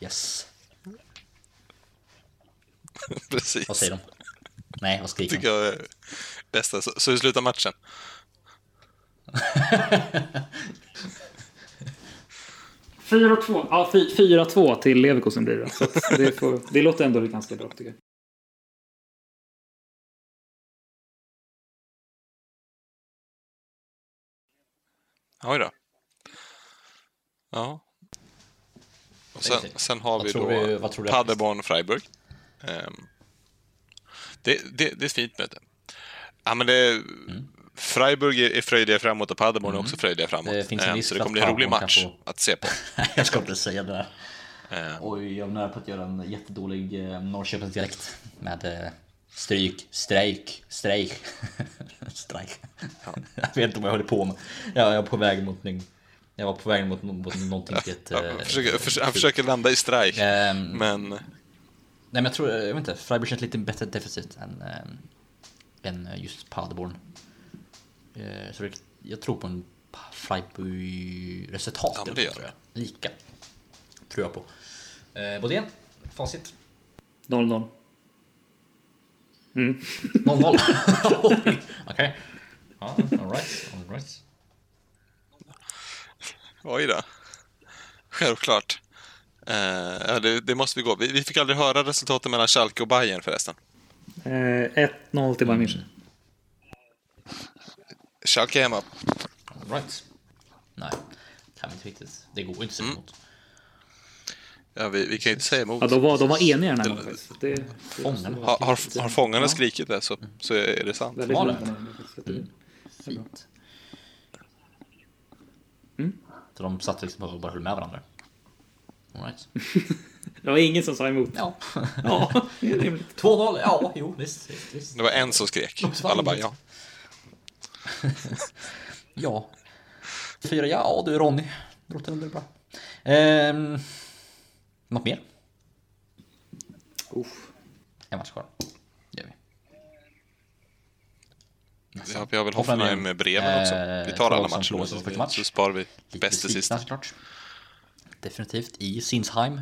Yes. Precis. Vad säger de? Nej, vad skriker tycker jag är bästa. Så, så hur slutar matchen? Fyra två. Ja, fy- 4-2 till Leverkusen blir det. Så det, får, det låter ändå ganska bra tycker jag. Oj då. Ja. Och sen, sen har vi då du- vad tror du är Paderborn Freiburg. Ehm, det, det, det är ett fint möte. Ja, men det, Mm. Freiburg är, är fröjdiga framåt och Paderborn är också fröjdiga framåt. Det finns en risk så det för kommer bli en rolig match få- att se på. jag ska inte säga det där. Ehm, Oj, jag är nära på att göra en jättedålig eh, Norrköpingsdialekt med eh, stryk, strejk, strejk, strejk. Jag vet inte vad jag håller på med. Jag jag var på väg mot en- jag var på väg mot, mot någonting rätt... ja, eh, försöker, förs- han försöker landa i strike, Ehm, men men jag tror, jag vet inte, Freiburg känns lite bättre defensivt än, ähm, än just Paderborn. Eh, så det, jag tror på en Freiburg-resultat. Ja, tror jag. Lika. Tror jag på. Eh, Bodén, facit. 0-0. 0-0. Oj, Okej. Ja, alright, alright. oj då. Självklart. Eh, ja, det, det måste vi gå. Vi, vi fick aldrig höra resultaten mellan Schalke och Bayern förresten. Eh, 1-0 till Bayern München. Schalke hemma. Alright. Nej, kan vi inte riktigt. Det går inte så Mm. emot. Ja, vi, vi kan ju inte säga emot. Ja, de var, de var eniga den här Det- gången faktiskt. Så Det, det Fångarna. Har, har, har fångarna skrikit det så, så är det sant. väldigt Var det? bra. Fint. Så de satt liksom och bara höll med varandra. Alright. Det var ingen som sa emot. Ja. Ja, det är rimligt. 2-0, ja, jo, visst, visst, visst. Det var en som skrek. Alla bara ja. Ja. Fyra, ja du Ronny. Det låter väl bra. Ehm, något mer? Uff. En match kvar. Gör vi. ja vi har väl Hoffenheim med breven också. Eh, Vi tar alla lag som matcher förlorade så, sparar vi bäst till sist. såklart. Definitivt i Sinsheim.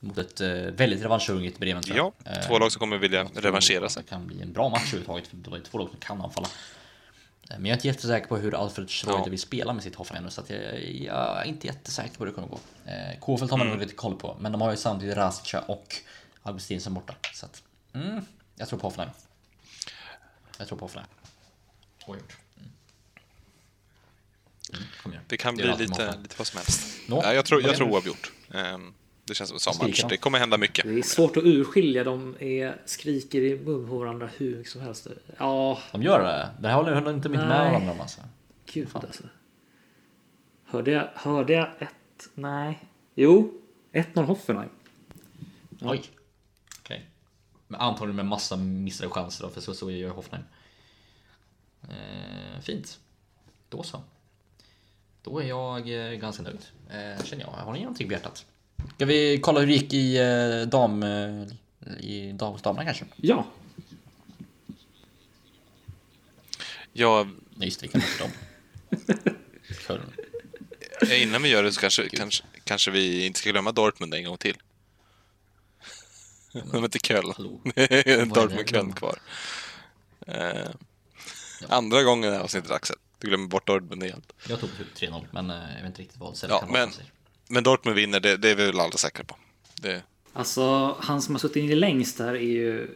Mot ett eh, väldigt revanschhungrigt Bremen Ja, jag. två lag som kommer vilja revanschera sig. Det kan bli en bra match överhuvudtaget för det är två lag som kan anfalla. Eh, Men jag är inte jättesäker på hur Alfred Schreuder Ja. vill spela med sitt Hoffenheim så att jag, jag är inte jättesäker på hur det kommer gå. Eh, Kofeld har man Mm. nog lite koll på, men de har ju samtidigt Rasica och Augustinsson borta. Så att, mm, jag tror på Hoffenheim. Jag tror på Hoffenheim. Oavgjort. Mm. Det kan bli lite, lite vad som helst. Ja, jag tror, jag tror det? oavgjort. Ehm, Det känns som en sån match. de? Det kommer hända mycket. Det är svårt att urskilja. De är, skriker i mun på varandra hur mycket som helst. Ja, De gör det? Det här håller, håller inte mitt med varandra om alltså. gud alltså. Hörde jag, hörde jag ett? Nej. Jo, 1-0 Hoffenheim. Oj. Okej. Men antagligen med massa missade chanser då, för så, så gör Hoffenheim. Eh, fint. Då så. Då är jag eh, ganska nöjd. Eh, känner jag. Har ni någonting på hjärtat? Ska vi kolla hur det gick i eh, dam... I dam, damerna kanske? Ja, Ja, Nej just det, kan inte dem. Innan vi gör det så kanske, kanske, kanske vi inte ska glömma Dortmund en gång till. De är inte Köln. Hallå. Det är det Dortmund Köln glömma? kvar. Eh, Andra gången i avsnittet, Axel. Du glömmer bort Dortmund helt. Jag tog typ 3-0, men eh, jag vet inte riktigt vad Ja, men, men Dortmund vinner, det, det är vi väl alla säkra på. Det, Alltså, han som har suttit inne längst där är ju...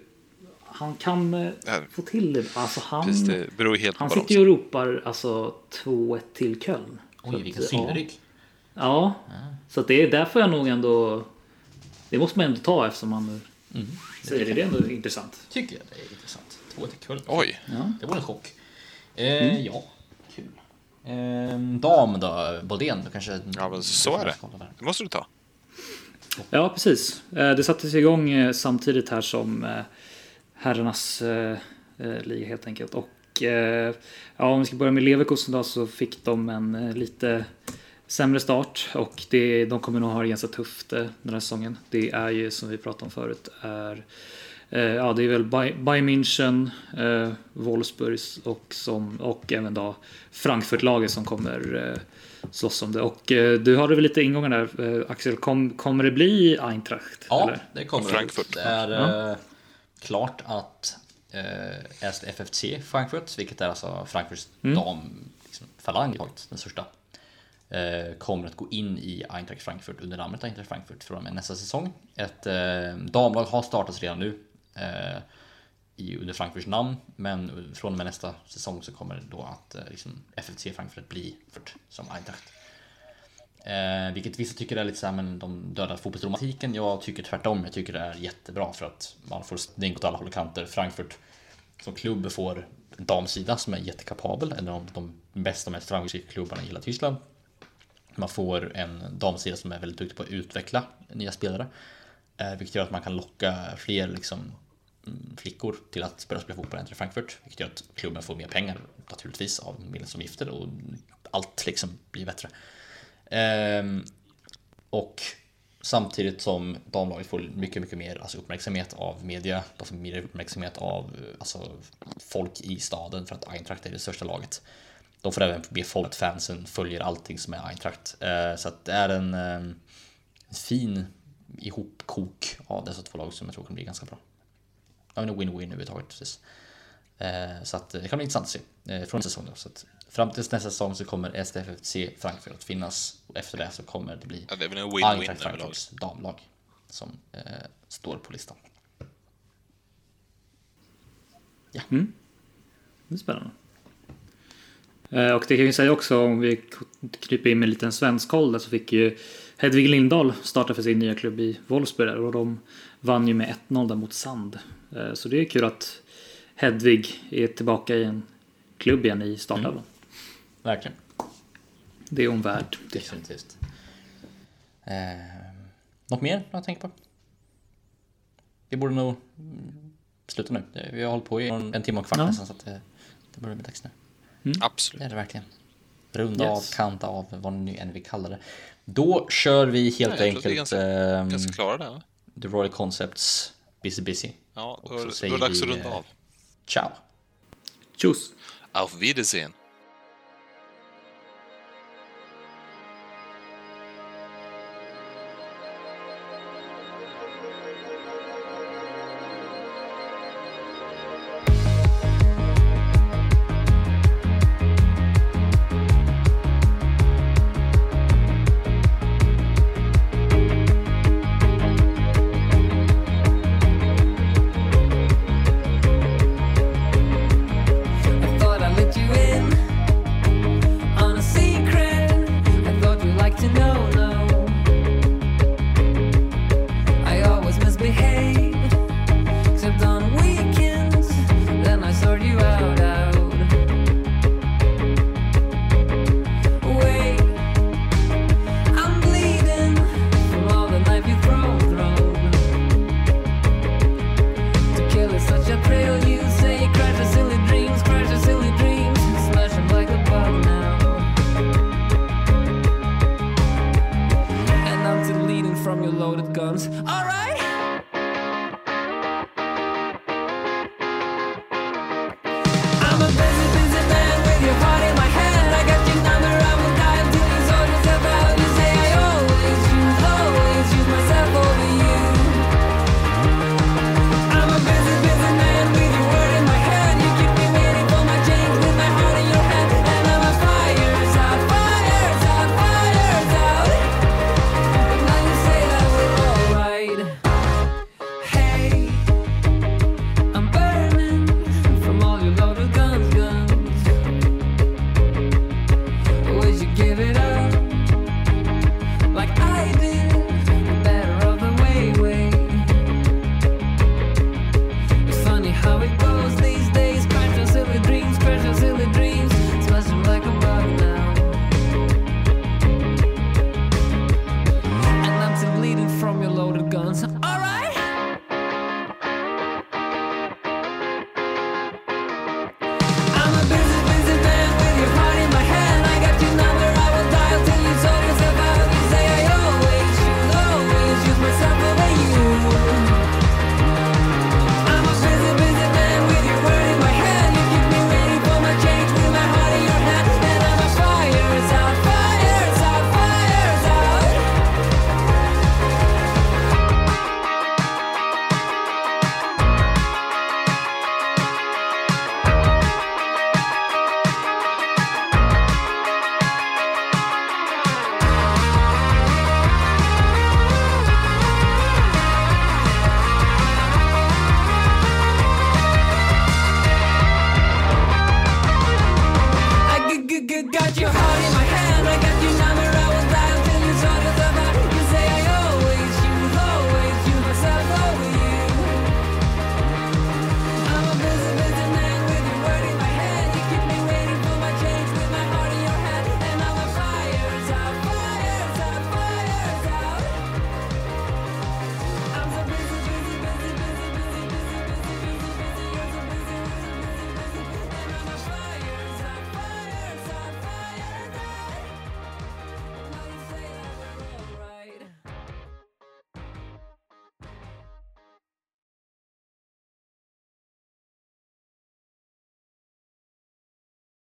Han kan eh, Här. få till det. Alltså, han, precis, det beror helt på han de sitter ju och ropar alltså 2-1 till Köln. Oj, vilken ja. synnerygg. Ja, så att det är därför jag nog ändå... Det måste man ändå ta eftersom man säger det. Det är ändå intressant. Tycker jag det är intressant. 2 till kul. Oj, Det var en chock. Eh, Ja, kul. Eh, dam då, Bodén, du kanske... ja men så är det. Det måste du ta. Ja, precis. Eh, Det sattes igång eh, samtidigt här som eh, herrarnas liga helt enkelt. Och ja, om vi ska börja med Leverkusen då så fick de en lite sämre start och det, de kommer nog ha det ganska tufft den här säsongen. Det är ju som vi pratade om förut är Ja, det är väl Bay- Bayern München, eh, Wolfsburgs och, som, och även då Frankfurt-laget som kommer eh, slåss om det. Och eh, du hade väl lite ingångar där eh, Axel, Kom, kommer det bli Eintracht? Ja, eller? det kommer Frankfurt. Det är eh, klart att eh, FFC Frankfurt, vilket är alltså Frankfurts dam liksom, falang, den största, eh, kommer att gå in i Eintracht Frankfurt under namnet Eintracht Frankfurt från och med nästa säsong. Ett eh, damlag har startats redan nu eh, Eh, i, under Frankfurts namn, men från och med nästa säsong så kommer det då att eh, liksom, FFC Frankfurt bli Frankfurt som Eintracht. Eh, vilket vissa tycker är lite såhär, men de dödar fotbollsromantiken. Jag tycker tvärtom. Jag tycker det är jättebra för att man får stänk åt alla håll och kanter. Frankfurt som klubb får en damsida som är jättekapabel. En av de bästa och mest framgångsrika klubbarna i hela Tyskland. Man får en damsida som är väldigt duktig på att utveckla nya spelare. Eh, vilket gör att man kan locka fler liksom, flickor till att börja spela fotboll i Frankfurt. Vilket gör att klubben får mer pengar naturligtvis av medlemsavgifter och allt liksom blir bättre. Ehm, och samtidigt som damlaget får mycket, mycket mer alltså uppmärksamhet av media. De får mer uppmärksamhet av alltså, folk i staden för att Eintracht är det största laget. De får även mer folk att fansen följer allting som är Eintracht. Ehm, så att det är en, ehm, en fin ihopkok av dessa två lag som jag tror kommer bli ganska bra. Ja, men en win-win överhuvudtaget. Precis. Eh, Så att det kan bli intressant att se eh, från säsongen. Så att fram till nästa säsong så kommer STFFC Frankfurt att finnas och efter det så kommer det bli Ja, det en win-win Eintracht överlag. Frankfurts damlag som eh, står på listan. Det är spännande. Eh, Och det kan vi säga också om vi kryper in med en liten svensk koll där så fick ju Hedvig Lindahl starta för sin nya klubb i Wolfsburg och de vann ju med 1-0 där mot Sand. Eh, Så det är kul att Hedvig är tillbaka i en klubb igen i startelvan. Verkligen. Det är hon värd. Definitivt. Eh, något mer att tänka på? Vi borde nog mm, sluta nu. Det- Vi har hållit på i en, timme och kvart Ja. nästan så att det, det börjar bli dags nu. Det Absolut. är det verkligen. Runda Yes. av, kanta av, vad ni nu än vill kalla det. Då kör vi helt Ja, jag tror att vi är enkelt ganska- ehm, Ganska klara där va? The Royal Concepts Busy Busy. Ja, då Och så då är det dags att runda eh, av. Ciao! Tjus! Auf Wiedersehen.